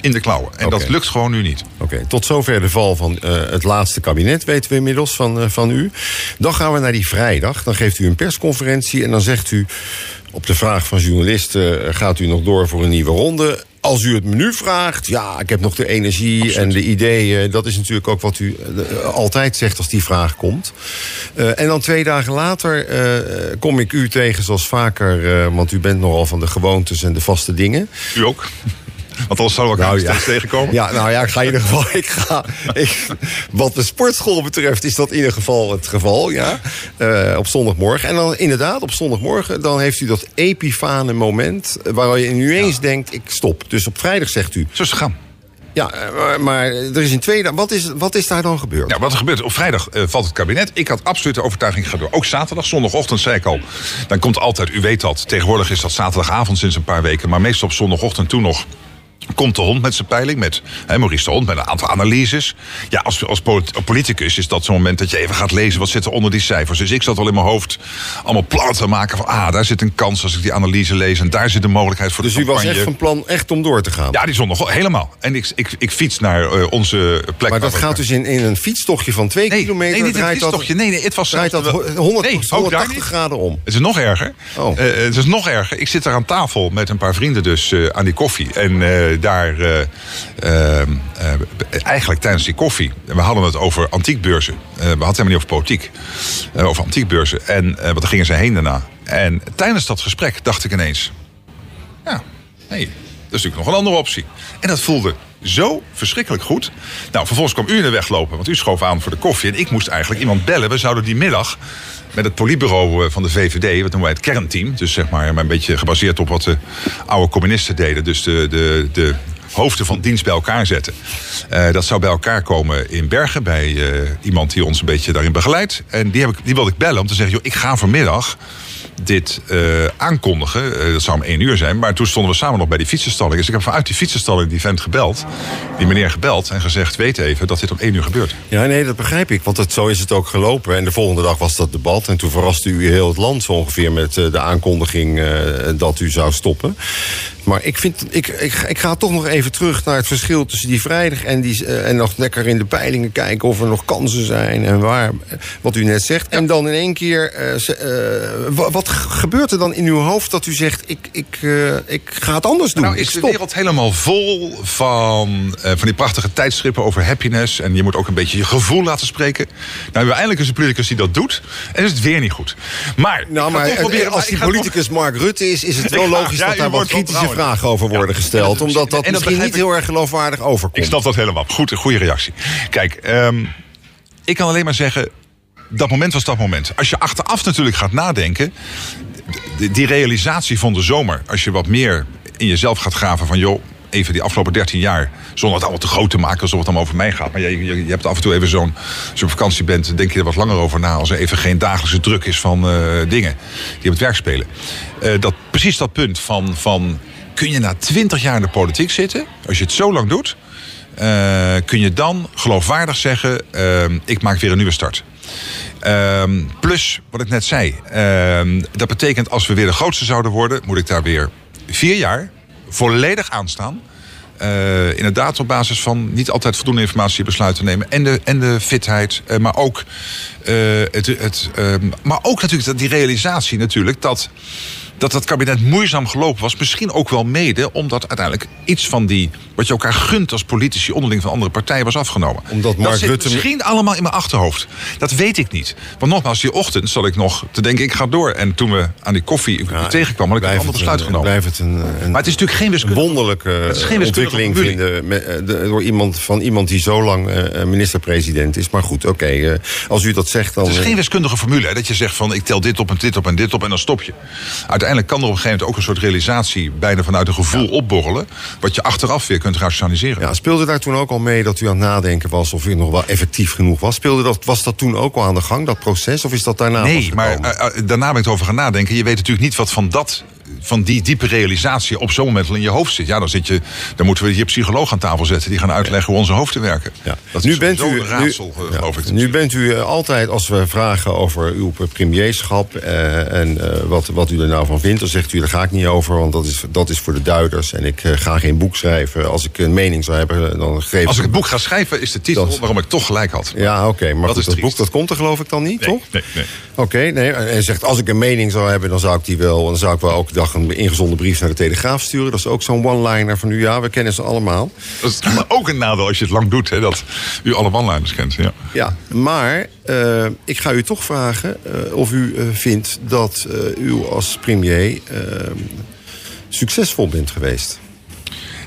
in de klauwen. En dat lukt gewoon nu niet. Oké, tot zover de val van eh, het laatste kabinet, weten we inmiddels van, eh, van u. Dan gaan we naar die vrijdag. Dan geeft u een persconferentie en dan zegt u... op de vraag van journalisten, eh, gaat u nog door voor een nieuwe ronde? Als u het menu vraagt, ja, ik heb nog de energie en de ideeën. Dat is natuurlijk ook wat u altijd zegt als die vraag komt. En dan twee dagen later kom ik u tegen zoals vaker... want u bent nogal van de gewoontes en de vaste dingen. U ook? Want anders zouden we elkaar Nou, ja. steeds tegenkomen. Ja, nou ja, ik ga in ieder geval. Ik ga, ik, wat de sportschool betreft, is dat in ieder geval het geval. Ja, Eh, op zondagmorgen. En dan inderdaad, op zondagmorgen, dan heeft u dat epifane moment. eh, waar je nu eens denkt: ik stop. Dus op vrijdag zegt u. Zo het gaan. Ja, eh, maar, er is in twee dagen. Wat is, wat is daar dan gebeurd? Ja, wat er gebeurt, op vrijdag valt het kabinet. Ik had absoluut de overtuiging, ga door. Ook zaterdag, zondagochtend zei ik al. Dan komt altijd, u weet dat, tegenwoordig is dat zaterdagavond sinds een paar weken. Maar meestal op zondagochtend toen nog. Komt de hond met zijn peiling, met hè, Maurice de Hond, met een aantal analyses. Ja, als, als polit- politicus is dat zo'n moment dat je even gaat lezen... wat zit er onder die cijfers. Dus ik zat al in mijn hoofd allemaal plannen te maken van... ah, daar zit een kans als ik die analyse lees... en daar zit een mogelijkheid voor dus de u was campagne. echt van plan echt om door te gaan. Ja, die zondag helemaal. En ik, ik, ik fiets naar eh, onze plek. maar dat gaat dus in, in een fietstochtje van twee Nee, kilometer. nee, niet een dat- fietstochtje. Nee, nee, het was Draait dat zelfs- 100, Nee, ook daar 180 niet. graden om. Het is nog erger. Oh. Eh, het is nog erger. Ik zit daar aan tafel met een paar vrienden dus eh, aan die koffie. En eh, daar, eh, eh, eh, eigenlijk tijdens die koffie... We hadden het over antiekbeurzen. Eh, we hadden het helemaal niet over politiek. Eh, over antiekbeurzen. En eh, wat gingen ze heen daarna. En tijdens dat gesprek dacht ik ineens... Ja, nee, dat is natuurlijk nog een andere optie. En dat voelde zo verschrikkelijk goed. Nou, vervolgens kwam u in de weg lopen, want u schoof aan voor de koffie. En ik moest eigenlijk iemand bellen. We zouden die middag met het politbureau eh, van de VVD, wat noemen wij het kernteam. Dus zeg maar, maar een beetje gebaseerd op wat de oude communisten deden. Dus de, de, de hoofden van dienst bij elkaar zetten. Eh, dat zou bij elkaar komen in Bergen bij eh, iemand die ons een beetje daarin begeleidt. En die, heb ik, die wilde ik bellen om te zeggen, joh, ik ga vanmiddag dit eh, aankondigen. Eh, dat zou om één uur zijn. Maar toen stonden we samen nog bij die fietsenstalling. Dus ik heb vanuit die fietsenstalling die vent gebeld. Die meneer gebeld en gezegd, weet even dat dit om één uur gebeurt. Ja, nee, dat begrijp ik. Want zo is het ook gelopen. En de volgende dag was dat debat. En toen verraste u heel het land zo ongeveer met eh, de aankondiging dat u zou stoppen. Maar ik, vind, ik, ik, ik ga toch nog even terug naar het verschil tussen die vrijdag en, die, eh, en nog lekker in de peilingen kijken of er nog kansen zijn en waar, wat u net zegt. En dan in één keer, eh, eh, wa- wat gebeurt er dan in uw hoofd dat u zegt: ik, ik, ik ga het anders doen? Nou is de wereld helemaal vol van, van die prachtige tijdschrippen over happiness. En je moet ook een beetje je gevoel laten spreken. Nou, hebben we eindelijk eens een politicus die dat doet. En is het weer niet goed. Maar, Nou, maar proberen, als maar die politicus Mark Rutte is, is het wel logisch ja, dat daar wat kritische. Vragen over worden gesteld. Omdat dat en dat misschien niet ik. heel erg geloofwaardig overkomt. Ik snap dat helemaal. Goed, een goede reactie. Kijk, ehm, ik kan alleen maar zeggen... dat moment was dat moment. Als je achteraf natuurlijk gaat nadenken... die realisatie van de zomer... als je wat meer in jezelf gaat graven van... joh, even die afgelopen 13 jaar... zonder het allemaal te groot te maken alsof het allemaal over mij gaat... maar je, je, je hebt af en toe even zo'n... als je op vakantie bent, denk je er wat langer over na... als er even geen dagelijkse druk is van eh, dingen die op het werk spelen. Eh, dat, precies dat punt van... van kun je na 20 jaar in de politiek zitten... als je het zo lang doet... eh, kun je dan geloofwaardig zeggen: ehm, ik maak weer een nieuwe start. Ehm, plus, wat ik net zei, ehm, dat betekent als we weer de grootste zouden worden, moet ik daar weer vier jaar volledig aan staan. Eh, inderdaad, op basis van niet altijd voldoende informatie besluiten nemen. En de, en de fitheid. eh, maar, ook, eh, het, het, ehm, maar ook natuurlijk die realisatie natuurlijk dat dat dat kabinet moeizaam gelopen was. Misschien ook wel mede omdat uiteindelijk iets van die... wat je elkaar gunt als politici onderling van andere partijen was afgenomen. Omdat Mark dat zit Rutte- misschien allemaal in mijn achterhoofd. Dat weet ik niet. Want nogmaals, die ochtend zat ik nog te denken, ik ga door. En toen we aan die koffie tegenkwam, had ik een ander het besluit genomen. Het een, een Maar het is natuurlijk geen een wiskunde. wonderlijke Het is geen eh, wiskundige ontwikkeling vinden eh, de- door iemand, van iemand die zo lang eh, minister-president is. Maar goed, oké, eh, als u dat zegt dan... Het is eh, geen wiskundige formule. Hè, dat je zegt van ik tel dit op en dit op en dit op en dan stop je. Uiteindelijk kan er op een gegeven moment ook een soort realisatie... bijna vanuit een gevoel opborrelen... wat je achteraf weer kunt rationaliseren. Ja, speelde daar toen ook al mee dat u aan het nadenken was of u nog wel effectief genoeg was? Speelde dat, was dat toen ook al aan de gang, dat proces? Of is dat daarna Nee, maar eh, eh, daarna ben ik het over gaan nadenken. Je weet natuurlijk niet wat van dat van die diepe realisatie op zo'n moment al in je hoofd zit. Ja, dan, zit je, dan moeten we hier psycholoog aan tafel zetten... die gaan uitleggen hoe onze hoofden werken. Ja. Dat nu is bent u, raadsel, nu, eh, geloof ik. nu bent u eh, altijd, als we vragen over uw premierschap eh, en eh, wat, wat u er nou van vindt, dan zegt u daar ga ik niet over, want dat is, dat is voor de duiders. En ik eh, ga geen boek schrijven. Als ik een mening zou hebben, dan geef Als ik het boek ga schrijven, is de titel Dat- waarom ik toch gelijk had. Ja, oké, maar Dat goed, is dat triest. boek dat komt er geloof ik dan niet, toch? nee, nee. Oké, nee. En zegt, als ik een mening zou hebben, dan zou ik die wel. Dan zou ik wel elke dag een ingezonde brief naar de Telegraaf sturen. Dat is ook zo'n one-liner van u. Ja, we kennen ze allemaal. Dat is ook een nadeel als je het lang doet, hè, dat u alle one-liners kent. Ja. Ja, maar eh, ik ga u toch vragen eh, of u eh, vindt dat u als premier succesvol bent geweest.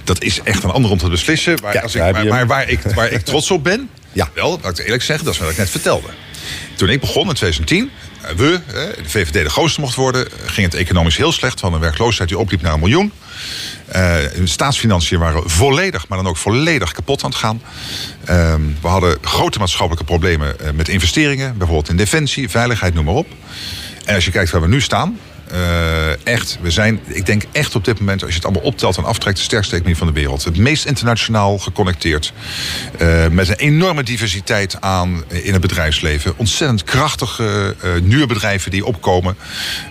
Dat is echt een ander om te beslissen. Maar, Ja, als ik, maar, maar waar, ik, waar ik trots op ben, Ja. wel, laat ik eerlijk zeggen, dat is wat ik net vertelde. Toen ik begon in 2010, eh, we, eh, de VVD de grootste mocht worden, ging het economisch heel slecht. Van een werkloosheid die opliep naar een miljoen. De staatsfinanciën waren volledig, maar dan ook volledig kapot aan het gaan. Ehm, we hadden grote maatschappelijke problemen eh, met investeringen, bijvoorbeeld in defensie, veiligheid, noem maar op. En als je kijkt waar we nu staan, echt, we zijn, ik denk echt op dit moment, als je het allemaal optelt en aftrekt, de sterkste economie van de wereld. Het meest internationaal geconnecteerd. eh, met een enorme diversiteit aan eh, in het bedrijfsleven. Ontzettend krachtige eh, nieuwe bedrijven die opkomen.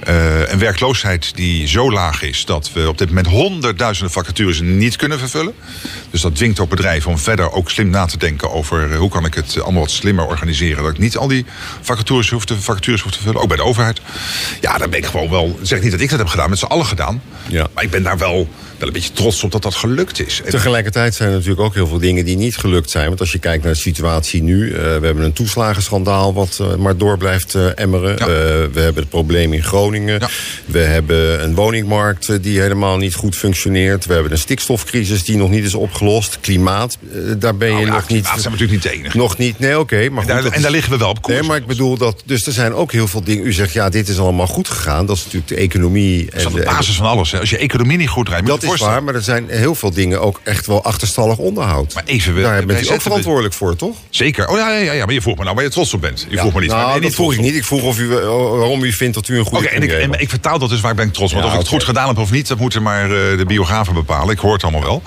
Eh, een werkloosheid die zo laag is dat we op dit moment honderdduizenden vacatures niet kunnen vervullen. Dus dat dwingt ook bedrijven om verder ook slim na te denken over hoe kan ik het allemaal wat slimmer organiseren. Dat ik niet al die vacatures hoef te, vacatures hoef te vullen, ook bij de overheid. Ja, daar ben ik gewoon wel. Zeg niet dat ik dat heb gedaan, met z'n allen gedaan. Ja. Maar ik ben daar wel, wel een beetje trots op dat dat gelukt is. Tegelijkertijd zijn er natuurlijk ook heel veel dingen die niet gelukt zijn. Want als je kijkt naar de situatie nu, eh, we hebben een toeslagenschandaal wat eh, maar door blijft eh, emmeren. Ja. We hebben het probleem in Groningen. Ja. We hebben een woningmarkt die helemaal niet goed functioneert. We hebben een stikstofcrisis die nog niet is opgelost. Klimaat, daar ben je Nou ja, nog klimaat niet. zijn we natuurlijk niet de enige. Nog niet, nee, oké. maar goed, daar- dat en daar liggen we wel op koers. Nee, maar ik bedoel dat. Dus er zijn ook heel veel dingen. U zegt ja, dit is allemaal goed gegaan. Dat is natuurlijk de economie. Dat is en de en basis van alles. Hè. Als je economie niet goed dat je is waar, maar er zijn heel veel dingen ook echt wel achterstallig onderhoud. Maar even, we- Daar wij bent u ook verantwoordelijk voor, toch? Zeker. Oh ja, ja, ja, ja, maar je vroeg me nou waar je trots op bent. Je vroeg me niet. Nou, je dat vroeg ik niet. Ik vroeg of u, eh, waarom u vindt dat u een goede Oké, en, ik, en ik vertaal dat dus waar ik ben trots op. Want of ik het goed gedaan heb of niet, dat moeten maar eh, de biografen bepalen. Ik hoor het allemaal wel.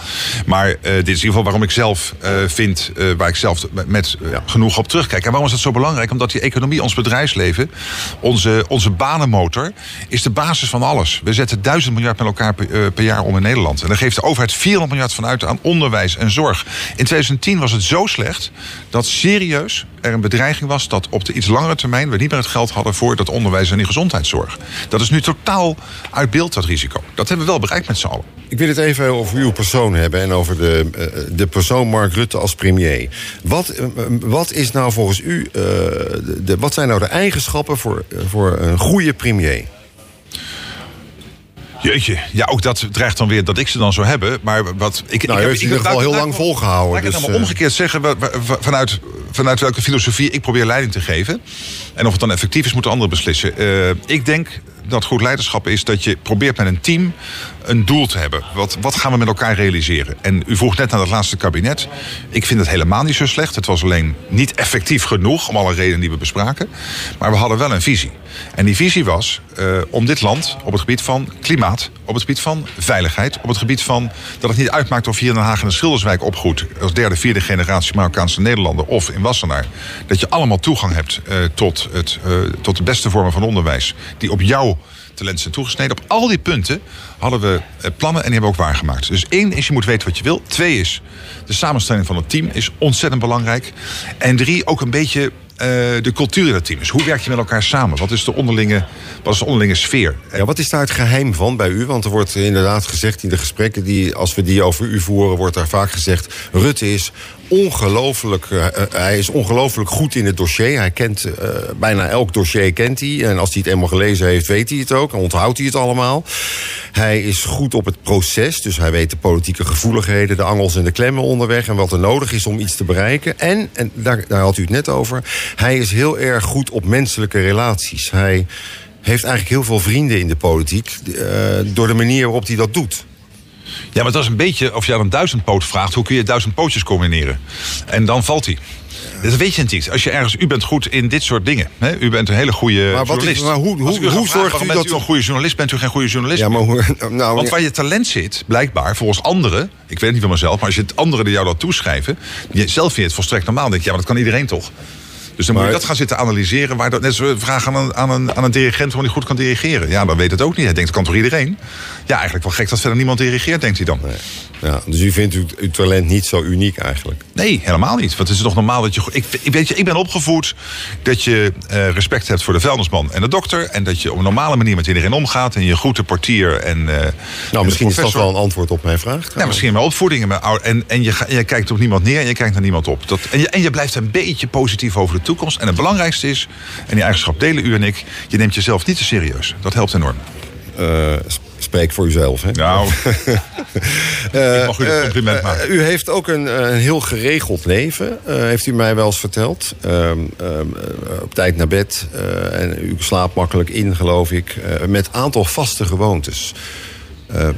Maar eh, dit is in ieder geval waarom ik zelf eh, vind, eh, waar ik zelf met, eh, genoeg op terugkijk. En waarom is dat zo belangrijk? Omdat die economie, ons bedrijfsleven, onze, onze banenmotor, is de basis van alles. We zetten duizend miljard met elkaar per, eh, per jaar om in Nederland. En dan geeft de overheid 400 miljard vanuit aan onderwijs en zorg. In 2010 was het zo slecht dat serieus er een bedreiging was dat op de iets langere termijn we niet meer het geld hadden voor dat onderwijs en die gezondheidszorg. Dat is nu totaal uit beeld, dat risico. Dat hebben we wel bereikt met z'n allen. Ik wil het even over uw persoon hebben en over de, eh, de persoon Mark Rutte als premier. Wat, eh, wat is nou volgens u, eh, de, wat zijn nou de eigenschappen voor, voor een goede premier? Jeetje, ja, ook dat dreigt dan weer dat ik ze dan zou hebben. Maar wat ik. Nou, ik heb in ieder geval heel lang volgehouden. Laat ik het dus, dan maar omgekeerd zeggen, vanuit, vanuit welke filosofie ik probeer leiding te geven. En of het dan effectief is, moeten anderen beslissen. Eh, ik denk dat goed leiderschap is dat je probeert met een team een doel te hebben. Wat, wat gaan we met elkaar realiseren? En u vroeg net naar het laatste kabinet. Ik vind het helemaal niet zo slecht. Het was alleen niet effectief genoeg om alle redenen die we bespraken. Maar we hadden wel een visie. En die visie was eh, om dit land op het gebied van klimaat, op het gebied van veiligheid, op het gebied van dat het niet uitmaakt of je hier in Den Haag in de Schilderswijk opgroeit als derde, vierde generatie Marokkaanse Nederlander of in Wassenaar. Dat je allemaal toegang hebt eh, tot, het, eh, tot de beste vormen van onderwijs die op jouw talent zijn toegesneden. Op al die punten hadden we eh, plannen en die hebben we ook waargemaakt. Dus één is, je moet weten wat je wil. Twee is, de samenstelling van het team is ontzettend belangrijk. En drie, ook een beetje eh, de cultuur in het team. Dus hoe werk je met elkaar samen? Wat is de onderlinge, wat is de onderlinge sfeer? Ja, wat is daar het geheim van bij u? Want er wordt inderdaad gezegd in de gesprekken die, als we die over u voeren, wordt daar vaak gezegd: Rutte is ongelooflijk, eh, eh, hij is ongelooflijk goed in het dossier. Hij kent eh, bijna elk dossier kent hij. En als hij het eenmaal gelezen heeft, weet hij het ook. En onthoudt hij het allemaal. Hij is goed op het proces, dus hij weet de politieke gevoeligheden, de angels en de klemmen onderweg en wat er nodig is om iets te bereiken. En, en daar, daar had u het net over, hij is heel erg goed op menselijke relaties. Hij heeft eigenlijk heel veel vrienden in de politiek door de manier waarop hij dat doet. Ja, maar dat is een beetje, of je aan een duizendpoot vraagt, hoe kun je duizend pootjes combineren? En dan valt hij. Dat weet je niet. Als je ergens, u bent goed in dit soort dingen. Hè? U bent een hele goede Maar wat is- journalist. maar hoe- hoe- hoe zorgt u dat- u een goede journalist? Bent u geen goede journalist? Ja, maar hoe. Nou, Want waar je talent zit, blijkbaar, volgens anderen... ik weet het niet van mezelf, maar als je het anderen die jou dat toeschrijven... je zelf vindt het volstrekt normaal. Dan denk je, ja, maar dat kan iedereen toch? Dus dan moet je dat gaan zitten analyseren. Waar dat, net we vragen aan een, aan, een, aan een dirigent waarom hij goed kan dirigeren. Ja, dan weet het ook niet. Hij denkt, dat kan toch iedereen? Ja, eigenlijk wel gek dat verder niemand dirigeert, denkt hij dan. ja, dus u vindt uw, uw talent niet zo uniek eigenlijk. Nee, helemaal niet. Want het is toch normaal dat je. Ik, ik, weet je, ik ben opgevoed dat je eh, respect hebt voor de vuilnisman en de dokter. En dat je op een normale manier met iedereen omgaat. En je groet de portier en. eh, Nou, misschien is dat wel een antwoord op mijn vraag. Ja, misschien mijn opvoeding en, mijn ouder, en, en je, je kijkt op niemand neer en je kijkt naar niemand op. Dat, en, je, en je blijft een beetje positief over de toekomst. En het belangrijkste is, en die eigenschap delen u en ik, je neemt jezelf niet te serieus. Dat helpt enorm. Eh, sp- spreek voor uzelf, hè? Nou, ik mag u het compliment Eh, maken. u heeft ook een, eh, een heel geregeld leven, eh, heeft u mij wel eens verteld. Ehm, ehm, eh, op tijd naar bed eh, en u slaapt makkelijk in, geloof ik. eh, met aantal vaste gewoontes. Eh, eh,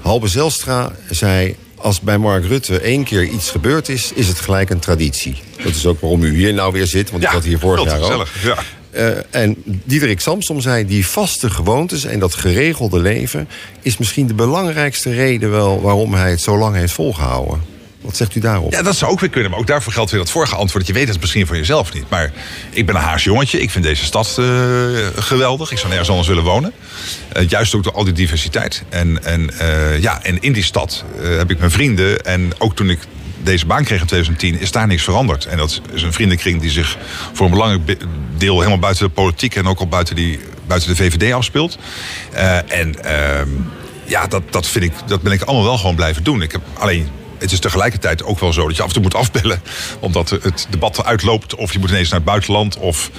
Halbe Zelstra zei... Als bij Mark Rutte één keer iets gebeurd is, is het gelijk een traditie. Dat is ook waarom u hier nou weer zit, want ik zat hier vorig jaar ook. Ja. Eh, en Diederik Samsom zei, die vaste gewoontes en dat geregelde leven... is misschien de belangrijkste reden wel waarom hij het zo lang heeft volgehouden. Wat zegt u daarop? Ja, dat zou ook weer kunnen. Maar ook daarvoor geldt weer dat vorige antwoord. Je weet het misschien van jezelf niet. Maar ik ben een Haars jongetje. Ik vind deze stad eh, geweldig. Ik zou nergens anders willen wonen. Eh, juist ook door al die diversiteit. En, en, ja, en in die stad heb ik mijn vrienden. En ook toen ik deze baan kreeg in 2010 is daar niks veranderd. En dat is een vriendenkring die zich voor een belangrijk be- deel... helemaal buiten de politiek en ook al buiten, die, buiten de VVD afspeelt. Eh, en ehm, ja, dat, dat, vind ik, dat ben ik allemaal wel gewoon blijven doen. Ik heb alleen het is tegelijkertijd ook wel zo dat je af en toe moet afbellen. Omdat het debat uitloopt. Of je moet ineens naar het buitenland. Of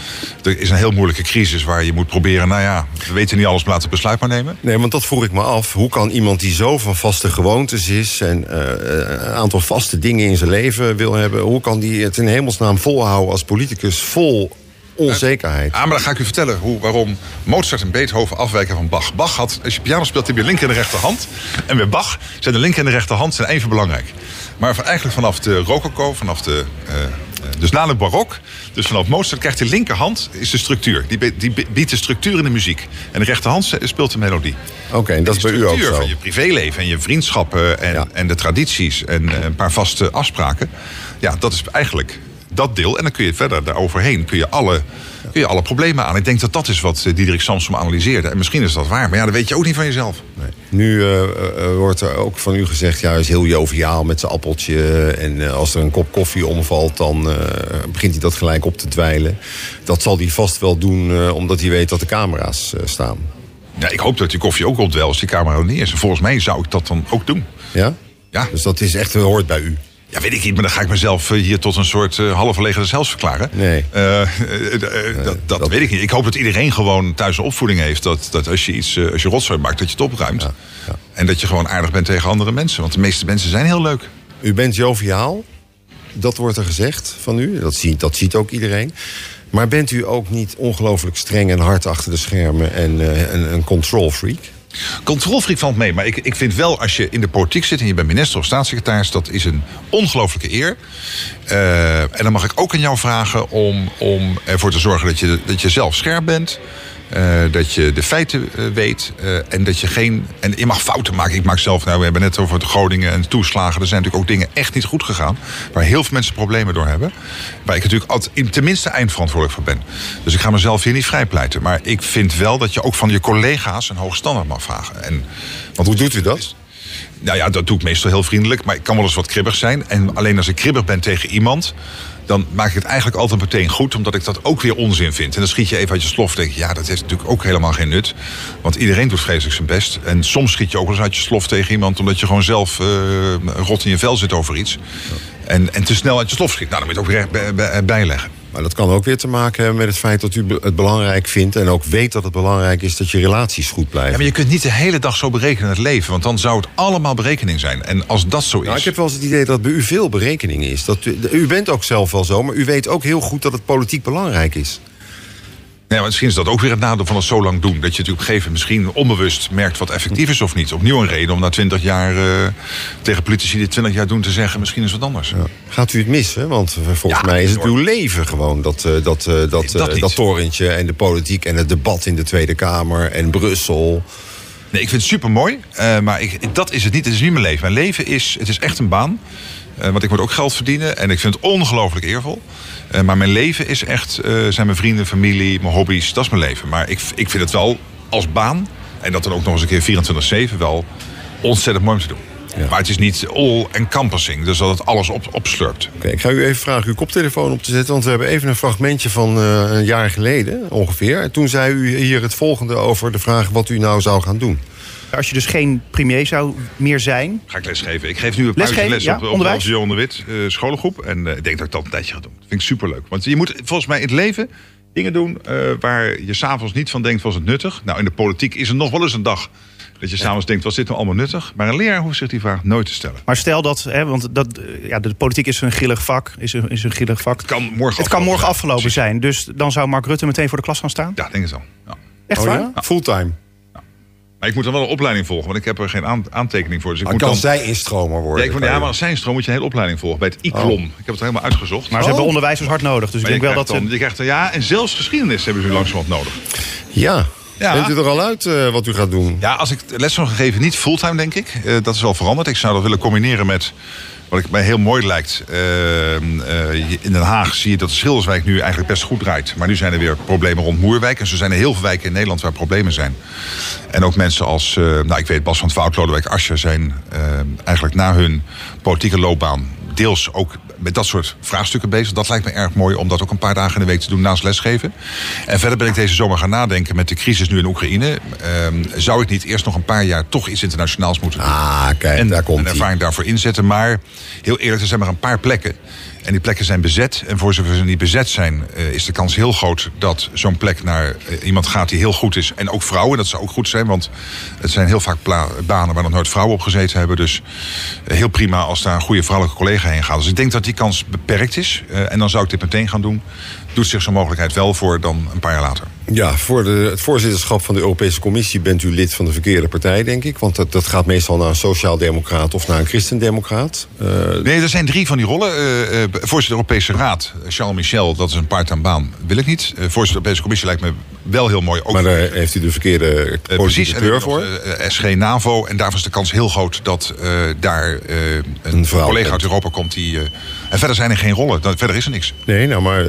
er is een heel moeilijke crisis waar je moet proberen. Nou ja, we weten niet alles, maar laten we besluit maar nemen. Nee, want dat vroeg ik me af. Hoe kan iemand die zo van vaste gewoontes is... en eh, een aantal vaste dingen in zijn leven wil hebben... hoe kan die het in hemelsnaam volhouden als politicus vol onzekerheid? Ah, maar dan ga ik u vertellen hoe, waarom Mozart en Beethoven afwijken van Bach. Bach had, als je piano speelt, heb je linker en de rechterhand. En bij Bach zijn de linker en de rechterhand zijn even belangrijk. Maar eigenlijk vanaf de rococo, vanaf de... eh, dus na het barok, dus vanaf Mozart krijgt de linkerhand is de structuur. Die, die biedt de structuur in de muziek. En de rechterhand speelt de melodie. Oké, en dat is bij u ook structuur zo. van je privéleven en je vriendschappen en, Ja. en de tradities en eh, een paar vaste afspraken. Ja, dat is eigenlijk dat deel. En dan kun je verder daaroverheen kun je alle, kun je alle problemen aan. Ik denk dat dat is wat eh, Diederik Samsom analyseerde. En misschien is dat waar, maar ja, dat weet je ook niet van jezelf. Nee. Nu uh, wordt er ook van u gezegd, ja, hij is heel joviaal met zijn appeltje. En uh, als er een kop koffie omvalt, dan begint hij dat gelijk op te dweilen. Dat zal hij vast wel doen, omdat hij weet dat de camera's staan. Ja, ik hoop dat die koffie ook wel als die camera er niet is. Volgens mij zou ik dat dan ook doen. Ja? Ja. Dus dat is echt, hoort bij u? Ja, weet ik niet, maar dan ga ik mezelf eh, hier tot een soort uh, legende zelfs verklaren. Nee. Uh, dat, dat, weet ik niet. Ik hoop dat iedereen gewoon thuis een opvoeding heeft. Dat, dat als je iets, als je rotzooi maakt, dat je het opruimt. Ja, ja. En dat je gewoon aardig bent tegen andere mensen. Want de meeste mensen zijn heel leuk. U bent joviaal. Dat wordt er gezegd van u. Dat ziet, dat ziet ook iedereen. Maar bent u ook niet ongelooflijk streng en hard achter de schermen en een, een control freak? Controlfreak valt mee, maar ik, ik vind wel als je in de politiek zit en je bent minister of staatssecretaris, dat is een ongelooflijke eer. Uh, en dan mag ik ook aan jou vragen om, om ervoor te zorgen dat je, dat je zelf scherp bent. Uh, dat je de feiten uh, weet uh, en dat je geen. En je mag fouten maken. Ik maak zelf, nou, we hebben net over het Groningen en toeslagen. Er zijn natuurlijk ook dingen echt niet goed gegaan. Waar heel veel mensen problemen door hebben. Waar ik natuurlijk altijd tenminste eindverantwoordelijk voor ben. Dus ik ga mezelf hier niet vrijpleiten. Maar ik vind wel dat je ook van je collega's een hoog standaard mag vragen. En, want hoe doet u dat? Nou ja, dat doe ik meestal heel vriendelijk. Maar ik kan wel eens wat kribbig zijn. En alleen als ik kribbig ben tegen iemand dan maak ik het eigenlijk altijd meteen goed, omdat ik dat ook weer onzin vind. En dan schiet je even uit je slof. Denk je, ja, dat heeft natuurlijk ook helemaal geen nut. Want iedereen doet vreselijk zijn best. En soms schiet je ook wel eens uit je slof tegen iemand, omdat je gewoon zelf uh, rot in je vel zit over iets. En, en te snel uit je slof schiet. Nou, dan moet je het ook weer bijleggen. Maar dat kan ook weer te maken hebben met het feit dat u het belangrijk vindt... en ook weet dat het belangrijk is dat je relaties goed blijven. Ja, maar je kunt niet de hele dag zo berekenen het leven... want dan zou het allemaal berekening zijn. En als dat zo is... Nou, ik heb wel eens het idee dat bij u veel berekening is. Dat u, u bent ook zelf wel zo, maar u weet ook heel goed dat het politiek belangrijk is. Nee, maar misschien is dat ook weer het nadeel van het zo lang doen. Dat je natuurlijk op een gegeven moment misschien onbewust merkt wat effectief is of niet. Opnieuw een reden om na twintig jaar uh, tegen politici die twintig jaar doen te zeggen... misschien is wat anders. Ja. Gaat u het missen? Want eh, volgens ja, mij is het uw leven gewoon. Dat, uh, dat, uh, dat, dat torentje en de politiek en het debat in de Tweede Kamer en Brussel. Nee, ik vind het super mooi. maar ik, dat is het niet. Het is niet mijn leven. Mijn leven is, het is echt een baan. want ik moet ook geld verdienen. En ik vind het ongelooflijk eervol. Uh, maar mijn leven is echt, uh, zijn mijn vrienden, familie, mijn hobby's. Dat is mijn leven. Maar ik, ik vind het wel als baan, en dat dan ook nog eens een keer 24-7, wel ontzettend mooi om te doen. Ja. Maar het is niet all-encompassing, dus dat het alles op, opslurpt. Oké, ik ga u even vragen uw koptelefoon op te zetten... want we hebben even een fragmentje van uh, een jaar geleden ongeveer. En toen zei u hier het volgende over de vraag wat u nou zou gaan doen. Als je dus geen premier zou meer zijn... Ga ik lesgeven. Ik geef nu een paar les ja, op, op de Johan de Wit uh, scholengroep. En uh, ik denk dat ik dat een tijdje ga doen. Dat vind ik superleuk. Want je moet volgens mij in het leven dingen doen... Uh, waar je s'avonds niet van denkt, was het nuttig? Nou, in de politiek is er nog wel eens een dag... Dat je s'avonds denkt, was dit nou allemaal nuttig? Maar een leraar hoeft zich die vraag nooit te stellen. Maar stel dat, hè, want dat, ja, de politiek is een grillig vak. Is een, is een grillig vak. Het kan morgen het afgelopen, kan morgen afgelopen zijn. Dus dan zou Mark Rutte meteen voor de klas gaan staan? Ja, denk ik zo. Ja. Echt oh, waar? Ja? Fulltime. Maar ik moet dan wel een opleiding volgen, want ik heb er geen aantekening voor. Dus ik maar moet kan dan... zij instromer worden? Ja, ik vond, ja, maar als zij instroom moet je een hele opleiding volgen. Bij het ICLOM. Oh. Ik heb het helemaal uitgezocht. Maar ze hebben onderwijzers hard nodig. Dus ik denk wel dat dan, ze... Je krijgt er, ja, en zelfs geschiedenis hebben ze langzamerhand nodig. Ja. Ja. Bent u er al uit uh, wat u gaat doen? Ja, als ik les zou geven, niet fulltime denk ik. Uh, dat is wel veranderd. Ik zou dat willen combineren met wat ik mij heel mooi lijkt, uh, uh, in Den Haag zie je dat de Schilderswijk nu eigenlijk best goed draait. Maar nu zijn er weer problemen rond Moerwijk. En zo zijn er heel veel wijken in Nederland waar problemen zijn. En ook mensen als, uh, nou ik weet, Bas van Woud, Lodewijk Asscher zijn eigenlijk na hun politieke loopbaan deels ook met dat soort vraagstukken bezig. Dat lijkt me erg mooi om dat ook een paar dagen in de week te doen naast lesgeven. En verder ben ik deze zomer gaan nadenken met de crisis nu in Oekraïne. Ehm, zou ik niet eerst nog een paar jaar toch iets internationaals moeten doen? Ah, kijk, en, daar komt en ervaring daarvoor inzetten. Maar heel eerlijk, er zijn maar een paar plekken. En die plekken zijn bezet. En voor zover ze niet bezet zijn, uh, is de kans heel groot dat zo'n plek naar uh, iemand gaat die heel goed is. En ook vrouwen, dat zou ook goed zijn. Want het zijn heel vaak banen waar nog nooit vrouwen op gezeten hebben. Dus uh, heel prima als daar een goede vrouwelijke collega heen gaat. Dus ik denk dat die kans beperkt is. en dan zou ik dit meteen gaan doen. Doet zich zo'n mogelijkheid wel voor dan een paar jaar later. Ja, voor de, het voorzitterschap van de Europese Commissie bent u lid van de verkeerde partij, denk ik. Want dat, dat gaat meestal naar een sociaaldemocraat of naar een christendemocraat. Uh, nee, er zijn drie van die rollen. Uh, uh, voorzitter Europese Raad, Charles Michel, dat is een part-time baan, wil ik niet. voorzitter de Europese Commissie lijkt me wel heel mooi. Ook maar daar heeft u de verkeerde precies, kleur voor. SG NAVO. En daarvan is de kans heel groot dat daar een, een collega uit Europa komt die... en verder zijn er geen rollen. Verder is er niks. Nee, nou maar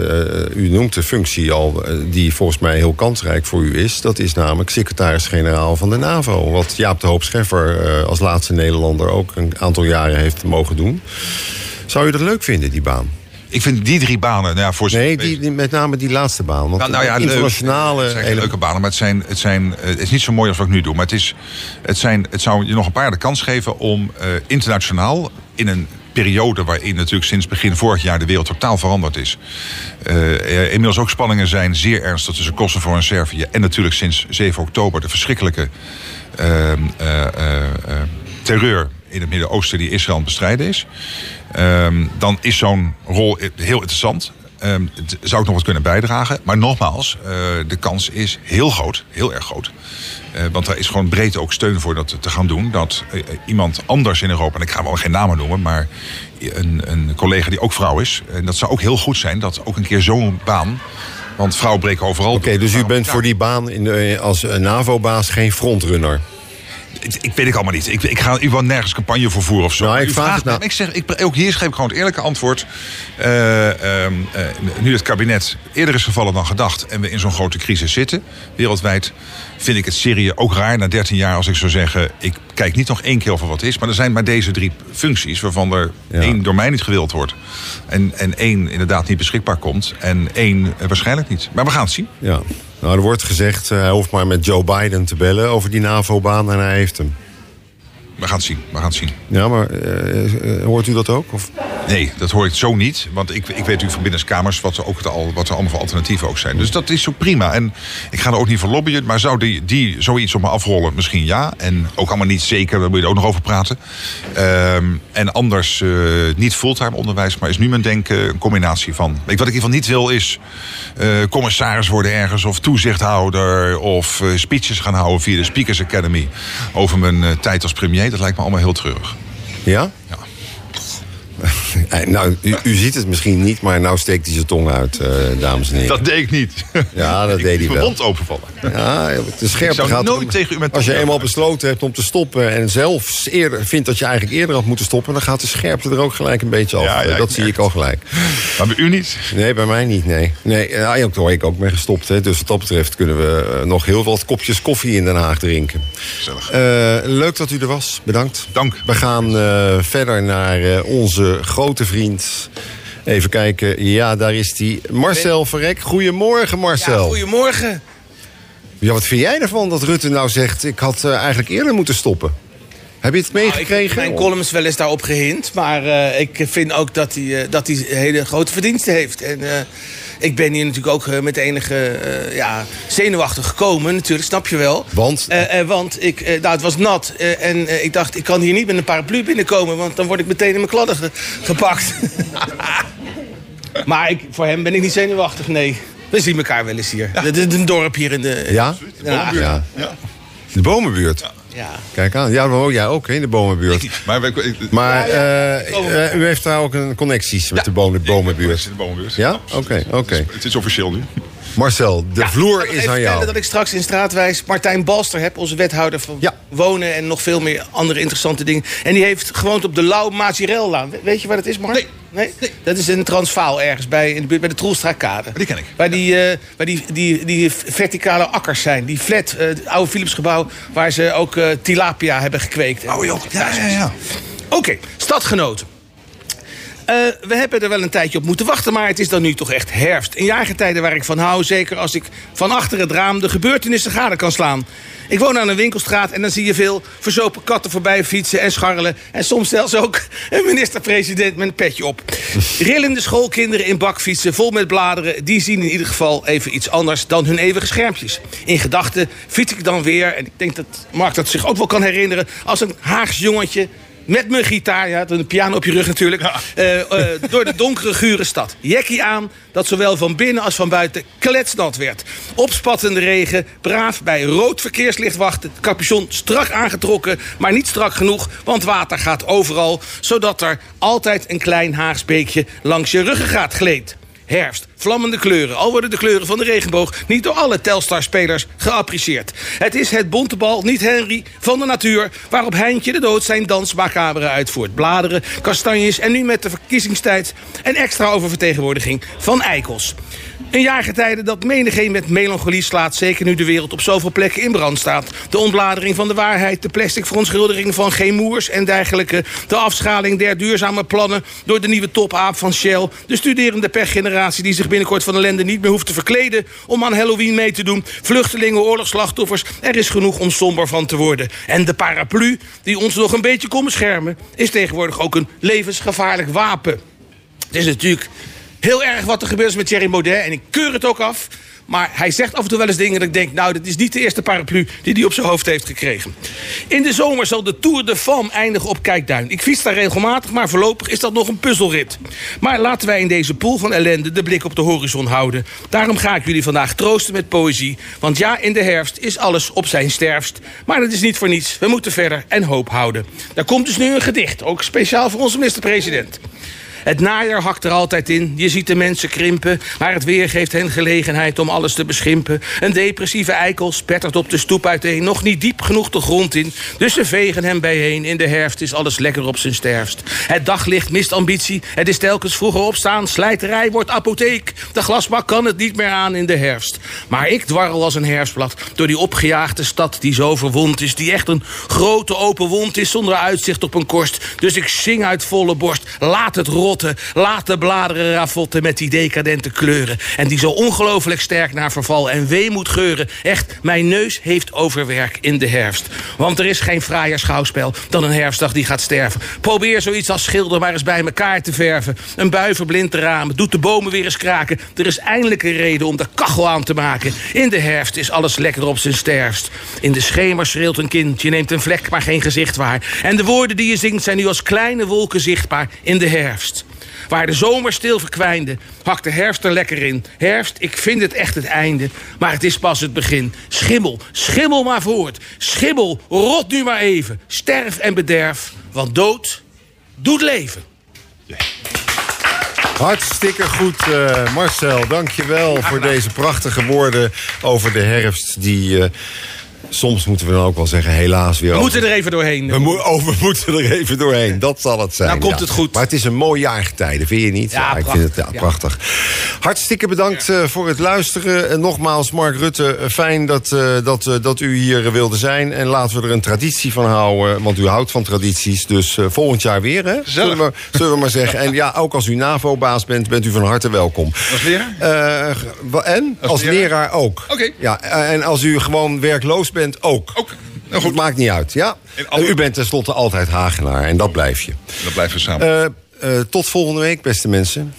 u noemt de functie al die volgens mij heel kansrijk voor u is. Dat is namelijk secretaris-generaal van de NAVO. Wat Jaap de Hoop Scheffer uh, als laatste Nederlander ook een aantal jaren heeft mogen doen. Zou u dat leuk vinden, die baan? Ik vind die drie banen, nou ja, voor Nee, die, met name die laatste baan. Want nou, nou ja, internationale. Het zijn hele... leuke banen, maar het, zijn, het, zijn, het is niet zo mooi als wat ik nu doe. Maar het, is, het, zijn, het zou je nog een paar de kans geven om uh, internationaal in een periode waarin natuurlijk sinds begin vorig jaar de wereld totaal veranderd is. Uh, inmiddels ook spanningen zijn zeer ernstig tussen Kosovo en Servië. En natuurlijk sinds 7 oktober de verschrikkelijke uh, uh, terreur in het Midden-Oosten die Israël bestrijden is. Ehm, dan is zo'n rol heel interessant. Um, zou ik nog wat kunnen bijdragen. Maar nogmaals, uh, de kans is heel groot, heel erg groot. Uh, want daar is gewoon breed ook steun voor dat te gaan doen. Dat uh, iemand anders in Europa, en ik ga wel geen namen noemen, maar een, een collega die ook vrouw is. En dat zou ook heel goed zijn dat ook een keer zo'n baan. Want vrouwen breken overal. Oké, okay, dus u bent voor die baan in de, als NAVO-baas geen frontrunner? Ik, weet ik allemaal niet. Ik, ik ga u nergens campagne voor voeren of zo. Nou, ik, vraag het nou... ik zeg, ik, ook hier geef ik gewoon het eerlijke antwoord. Uh, uh, nu het kabinet eerder is gevallen dan gedacht... en we in zo'n grote crisis zitten, wereldwijd... vind ik het Syrië ook raar na 13 jaar als ik zou zeggen... ik kijk niet nog één keer of er wat is. Maar er zijn maar deze drie functies... waarvan er ja. één door mij niet gewild wordt. En, en één inderdaad niet beschikbaar komt. En één waarschijnlijk niet. Maar we gaan het zien. Ja. Nou, er wordt gezegd, hij hoeft maar met Joe Biden te bellen over die NAVO-baan en hij heeft hem. We gaan het zien, we gaan het zien. Ja, maar uh, hoort u dat ook? Of? Nee, dat hoor ik zo niet. Want ik, ik weet natuurlijk van binnenskamers wat er, ook al, wat er allemaal voor alternatieven ook zijn. Dus dat is ook prima. En ik ga er ook niet voor lobbyen. Maar zou die, die zoiets op me afrollen? Misschien ja. En ook allemaal niet zeker, daar moet je er ook nog over praten. Um, en anders uh, niet fulltime onderwijs. Maar is nu mijn denken een combinatie van. Wat ik in ieder geval niet wil is uh, commissaris worden ergens. Of toezichthouder. Of speeches gaan houden via de Speakers Academy. Over mijn tijd als premier dat lijkt me allemaal heel treurig. Ja? Nou, u, u, ziet het misschien niet, maar nou steekt hij zijn tong uit, uh, dames en heren. Dat deed ik niet. Ja, dat ik deed hij wel. mond openvallen. Ja, de scherpte gaat nooit om, tegen u met Als je eenmaal besloten hebt om te stoppen en zelf eerder vindt dat je eigenlijk eerder had moeten stoppen, dan gaat de scherpte er ook gelijk een beetje af. Ja, ja, dat zie ik al gelijk. Maar bij u niet? Nee, bij mij niet, nee. nee ja, ik hoor ik ook ben gestopt. Hè. Dus wat dat betreft kunnen we nog heel wat kopjes koffie in Den Haag drinken. Gezellig. Uh, leuk dat u er was. Bedankt. Dank. We gaan uh, verder naar uh, onze grote vriend Even kijken. Ja, daar is die. Marcel Verrek. Goedemorgen, Marcel. Ja, goedemorgen. Ja, wat vind jij ervan dat Rutte nou zegt... ik had uh, eigenlijk eerder moeten stoppen? Heb je het meegekregen? Nou, ik heb mijn columns wel eens daarop gehind. Maar uh, ik vind ook dat hij, uh, dat hij hele grote verdiensten heeft. En ik ben hier natuurlijk ook met enige ja, zenuwachtig gekomen. Natuurlijk, snap je wel. Want? want ik, nou, het was nat. en ik dacht, ik kan hier niet met een paraplu binnenkomen. Want dan word ik meteen in mijn kladden ge gepakt. maar ik, voor hem ben ik niet zenuwachtig, nee. We zien elkaar wel eens hier. Ja. Dit is een dorp hier in de... Ja? De ja. ja. ja. De bomenbuurt? Ja. Ja. Kijk aan. Ja, maar jij ook in de bomenbuurt. Maar, ik, maar uh, uh, u heeft daar ook een connecties met ja. de bomen, bomenbuurt. de bomenbuurt. Ja? Oké, oké. Okay, okay. Het is officieel nu. Marcel, de ja, vloer is aan jou. dat ik straks in Straatwijs Martijn Balster heb, onze wethouder van ja. wonen en nog veel meer andere interessante dingen. En die heeft gewoond op de Lau Mazirellaan. Weet je waar dat is, Mark? Nee. nee. nee. Dat is een Transvaal ergens bij, in de buurt bij de Troelstraatkade. Die ken ik. Waar die, uh, waar die, die, die verticale akkers zijn. Die flat, uh, het oude Philipsgebouw, waar ze ook uh, tilapia hebben gekweekt. Oh joh, ja, ja, ja. Oké, okay. stadgenoten. Uh, we hebben er wel een tijdje op moeten wachten, maar het is dan nu toch echt herfst. In jaargetijden waar ik van hou, zeker als ik van achter het raam de gebeurtenissen gade kan slaan. Ik woon aan een winkelstraat en dan zie je veel verzopen katten voorbij fietsen en scharrelen. En soms zelfs ook een minister-president met een petje op. Rillende schoolkinderen in bakfietsen vol met bladeren, die zien in ieder geval even iets anders dan hun eeuwige schermpjes. In gedachten fiets ik dan weer, en ik denk dat Mark dat zich ook wel kan herinneren, als een Haags jongetje met mijn gitaar, ja, een piano op je rug natuurlijk, eh, eh, door de donkere, gure stad. Jekkie aan, dat zowel van binnen als van buiten kletsnat werd. Opspattende regen, braaf bij rood verkeerslicht wachten, capuchon strak aangetrokken, maar niet strak genoeg, want water gaat overal, zodat er altijd een klein Haags beekje langs je ruggengraat gleed. Herfst, vlammende kleuren. Al worden de kleuren van de regenboog niet door alle Telstar-spelers geapprecieerd. Het is het bontebal, niet Henry, van de natuur... waarop Heintje de Dood zijn dans uitvoert. Bladeren, kastanjes en nu met de verkiezingstijd... een extra oververtegenwoordiging van eikels. Een jaargetijde dat menigeen met melancholie slaat... zeker nu de wereld op zoveel plekken in brand staat. De ontbladering van de waarheid, de plastic verontschuldiging van geen moers en dergelijke... de afschaling der duurzame plannen door de nieuwe topaap van Shell... de studerende pechgeneratie die zich binnenkort van ellende niet meer hoeft te verkleden... om aan Halloween mee te doen, vluchtelingen, oorlogsslachtoffers... er is genoeg om somber van te worden. En de paraplu, die ons nog een beetje kon beschermen... is tegenwoordig ook een levensgevaarlijk wapen. Het is natuurlijk heel erg wat er gebeurt met Thierry Baudet. En ik keur het ook af. Maar hij zegt af en toe wel eens dingen dat ik denk... nou, dit is niet de eerste paraplu die hij op zijn hoofd heeft gekregen. In de zomer zal de Tour de Femme eindigen op Kijkduin. Ik fiets daar regelmatig, maar voorlopig is dat nog een puzzelrit. Maar laten wij in deze pool van ellende de blik op de horizon houden. Daarom ga ik jullie vandaag troosten met poëzie. Want ja, in de herfst is alles op zijn sterfst. Maar dat is niet voor niets. We moeten verder en hoop houden. Daar komt dus nu een gedicht, ook speciaal voor onze minister-president. Het najaar hakt er altijd in. Je ziet de mensen krimpen. Maar het weer geeft hen gelegenheid om alles te beschimpen. Een depressieve eikel spettert op de stoep uiteen. Nog niet diep genoeg de grond in. Dus ze vegen hem bijeen. In de herfst is alles lekker op zijn sterfst. Het daglicht mist ambitie. Het is telkens vroeger opstaan. Slijterij wordt apotheek. De glasbak kan het niet meer aan in de herfst. Maar ik dwarrel als een herfstblad door die opgejaagde stad die zo verwond is. Die echt een grote open wond is zonder uitzicht op een korst. Dus ik zing uit volle borst. Laat het Laat de bladeren ravotten met die decadente kleuren. En die zo ongelooflijk sterk naar verval en weemoed geuren. Echt, mijn neus heeft overwerk in de herfst. Want er is geen fraaier schouwspel dan een herfstdag die gaat sterven. Probeer zoiets als schilder maar eens bij elkaar te verven. Een bui verblindt de ramen, doet de bomen weer eens kraken. Er is eindelijk een reden om de kachel aan te maken. In de herfst is alles lekker op zijn sterfst. In de schemer schreeuwt een kind, je neemt een vlek maar geen gezicht waar. En de woorden die je zingt zijn nu als kleine wolken zichtbaar in de herfst. Waar de zomer stil verkwijnde, hakt de herfst er lekker in. Herfst, ik vind het echt het einde, maar het is pas het begin. Schimmel, schimmel maar voort. Schimmel, rot nu maar even. Sterf en bederf, want dood doet leven. Hartstikke goed, uh, Marcel. Dank je wel voor deze prachtige woorden over de herfst... die uh, soms moeten we dan ook wel zeggen, helaas weer. We moeten er even doorheen. We, mo oh, we moeten er even doorheen, dat zal het zijn. Nou komt het goed. Maar het is een mooi jaargetijde, vind je niet? Ja, ik vind het ja, prachtig. Hartstikke bedankt uh, voor het luisteren. En nogmaals, Mark Rutte, uh, fijn dat, uh, dat, dat u hier wilde zijn. En laten we er een traditie van houden, want u houdt van tradities. Dus volgend jaar weer, hè? Zullen we, zullen we maar zeggen. En ja, ook als u NAVO-baas bent, bent u van harte welkom. Als leraar? en? Als, als leraar? leraar, ook. Oké. Okay. Ja, en als u gewoon werkloos bent, ook. Ook. Nou, goed. Het maakt niet uit, ja. U bent tenslotte altijd Hagenaar en dat blijf je. Dat blijven we samen. Uh, uh, tot volgende week, beste mensen.